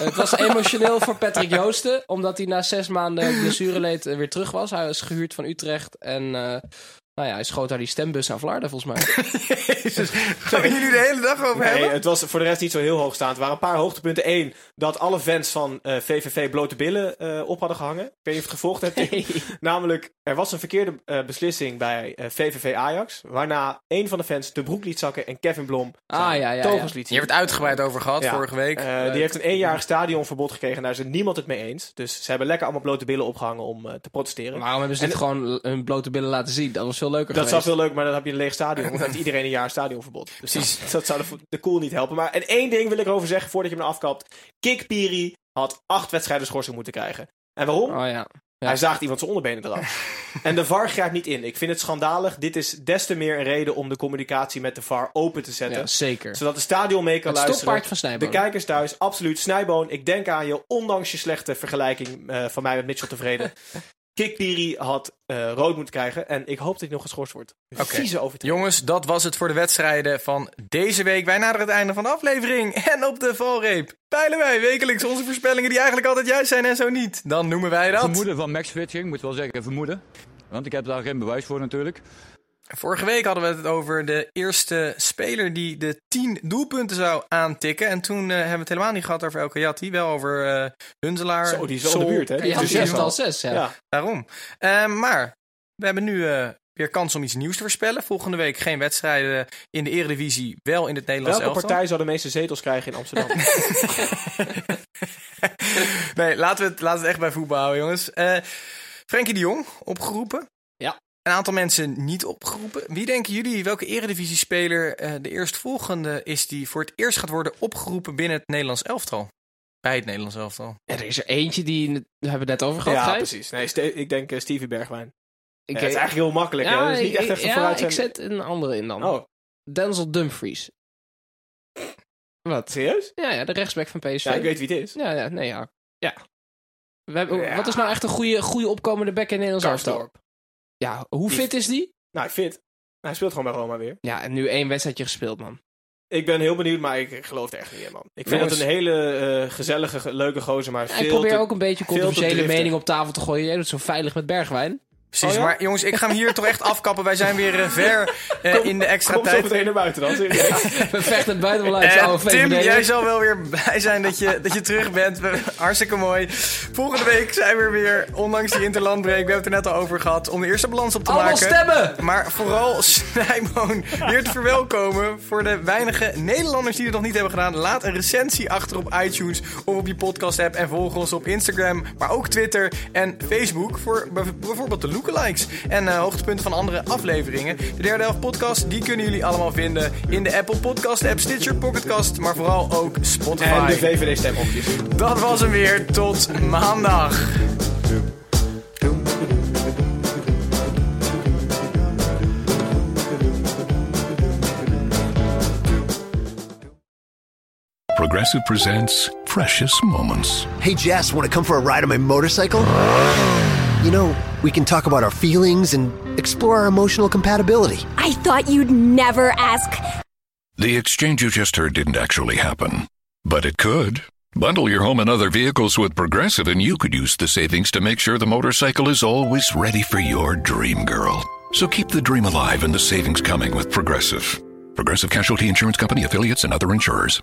het was emotioneel voor Patrick Joosten. Omdat hij na zes maanden blessureleed weer terug was. Hij was gehuurd van Utrecht. En eh, nou ja, hij schoot daar die stembus aan Vlaarden, volgens mij. Jezus, gaan we hier nu de hele dag over Nee, hebben? het was voor de rest niet zo heel hoogstaand. Er waren een paar hoogtepunten. Eén, dat alle fans van eh, VVV blote billen eh, op hadden gehangen. Ik weet niet of je het gevolgd hebt. Tim. Namelijk, er was een verkeerde eh, beslissing bij eh, VVV Ajax. Waarna een van de fans de broek liet zakken en Kevin Blom Ah, ja, ja, liet Je hebt het uitgebreid over gehad Ja. vorige week. Eh, die heeft een eenjarig stadionverbod gekregen. en Daar is het niemand het mee eens. Dus ze hebben lekker allemaal blote billen opgehangen om eh, te protesteren. Waarom hebben ze dit gewoon hun blote billen laten zien? Dat was veel leuker Dat zou veel leuk, maar dan heb je een leeg stadion. Dan heeft iedereen een jaar stadionverbod. Dus Precies. Dat, dat zou de, de cool niet helpen. Maar en één ding wil ik erover zeggen voordat je me afkapt. Kik Piri had acht wedstrijden schorsing moeten krijgen. En waarom? Oh ja. Ja. Hij zaagt iemand zijn onderbenen eraf. en de VAR grijpt niet in. Ik vind het schandalig. Dit is des te meer een reden om de communicatie met de VAR open te zetten. ja, zeker. Zodat de stadion mee kan Het luisteren. van De Snijboom. kijkers thuis, absoluut. Snijboon, ik denk aan je, ondanks je slechte vergelijking eh, van mij met Mitchell tevreden. Kikpiri had eh, rood moeten krijgen en ik hoop dat hij nog geschorst wordt. Vieze overtreding. Jongens, dat was het voor de wedstrijden van deze week. Wij naderen het einde van de aflevering. En op de valreep peilen wij wekelijks onze voorspellingen die eigenlijk altijd juist zijn en zo niet. Dan noemen wij dat. Vermoeden van Max Switching, moet wel zeggen vermoeden. Want ik heb daar geen bewijs voor natuurlijk. Vorige week hadden we het over de eerste speler die de 10 doelpunten zou aantikken. En toen eh, hebben we het helemaal niet gehad over El Kayati. Wel over eh Huntelaar. Zo, die is wel Sol, in de buurt, hè? Die heeft al al. zes, ja. Ja. Daarom. Eh, maar we hebben nu eh, weer kans om iets nieuws te voorspellen. Volgende week geen wedstrijden in de Eredivisie, wel in het Nederlands Welke elftal. partij zou de meeste zetels krijgen in Amsterdam? nee, laten we, het, laten we het echt bij voetbal houden, jongens. Eh Frenkie de Jong, opgeroepen. Een aantal mensen niet opgeroepen. Wie denken jullie, welke Eredivisie-speler eh, de eerstvolgende is die voor het eerst gaat worden opgeroepen binnen het Nederlands elftal? Bij het Nederlands elftal. Ja, er is er eentje die, hebben we het net over gehad, ja, precies. Nee, ik denk eh, Stevie Bergwijn. Ik, Ja, het is eigenlijk heel makkelijk. hè? ja, Dat is niet ik- echt even ja, vooruit ik zet een andere in dan. Oh, Denzel Dumfries. Wat? serieus? Ja, ja, de rechtsback van PSV. Ja, ik weet wie het is. Ja, ja, nee, ja. ja. We hebben, Ja. Wat is nou echt een goede, goede opkomende back in Nederlands elftal? Ja, hoe fit is die? Nou, fit. Hij speelt gewoon bij Roma weer. Ja, en nu één wedstrijdje gespeeld, man. Ik ben heel benieuwd, maar ik geloof er echt niet in, man. Ik vind Jongens. het een hele eh, gezellige, ge- leuke gozer, maar veel ik probeer te... ook een beetje veel te controversiële mening op tafel te gooien. Jij doet zo veilig met Bergwijn. Precies, Oh ja? maar jongens, ik ga hem hier toch echt afkappen. Wij zijn weer eh, ver eh, in de extra Kom zo tijd. meteen naar buiten dan. We vechten het buitenbeleid, Eh, oude Tim, VVD. jij zal wel weer blij zijn dat je, dat je terug bent. Hartstikke mooi. Volgende week zijn we er weer, ondanks die interlandbreak. We hebben het er net al over gehad, om de eerste balans op te Allemaal maken. stemmen! Maar vooral Snijboon weer te verwelkomen. Voor de weinige Nederlanders die het nog niet hebben gedaan. Laat een recensie achter op iTunes of op je podcast app. En volg ons op Instagram, maar ook Twitter en Facebook. Voor bijv- bijvoorbeeld de lookalikes. En eh, hoogtepunten van andere afleveringen. De derde helft podcast, die kunnen jullie allemaal vinden in de Apple Podcast app, Stitcher, Pocketcast. Maar vooral ook Spotify. En de VVD-stemhokjes. Dat was hem weer. Tot maandag. Progressive presents Precious Moments. Hey, Jess, want to come for a ride on my motorcycle? You know, we can talk about our feelings and explore our emotional compatibility. I thought you'd never ask. The exchange you just heard didn't actually happen, but it could. Bundle your home and other vehicles with Progressive, and you could use the savings to make sure the motorcycle is always ready for your dream girl. So keep the dream alive and the savings coming with Progressive. Progressive Casualty Insurance Company affiliates and other insurers.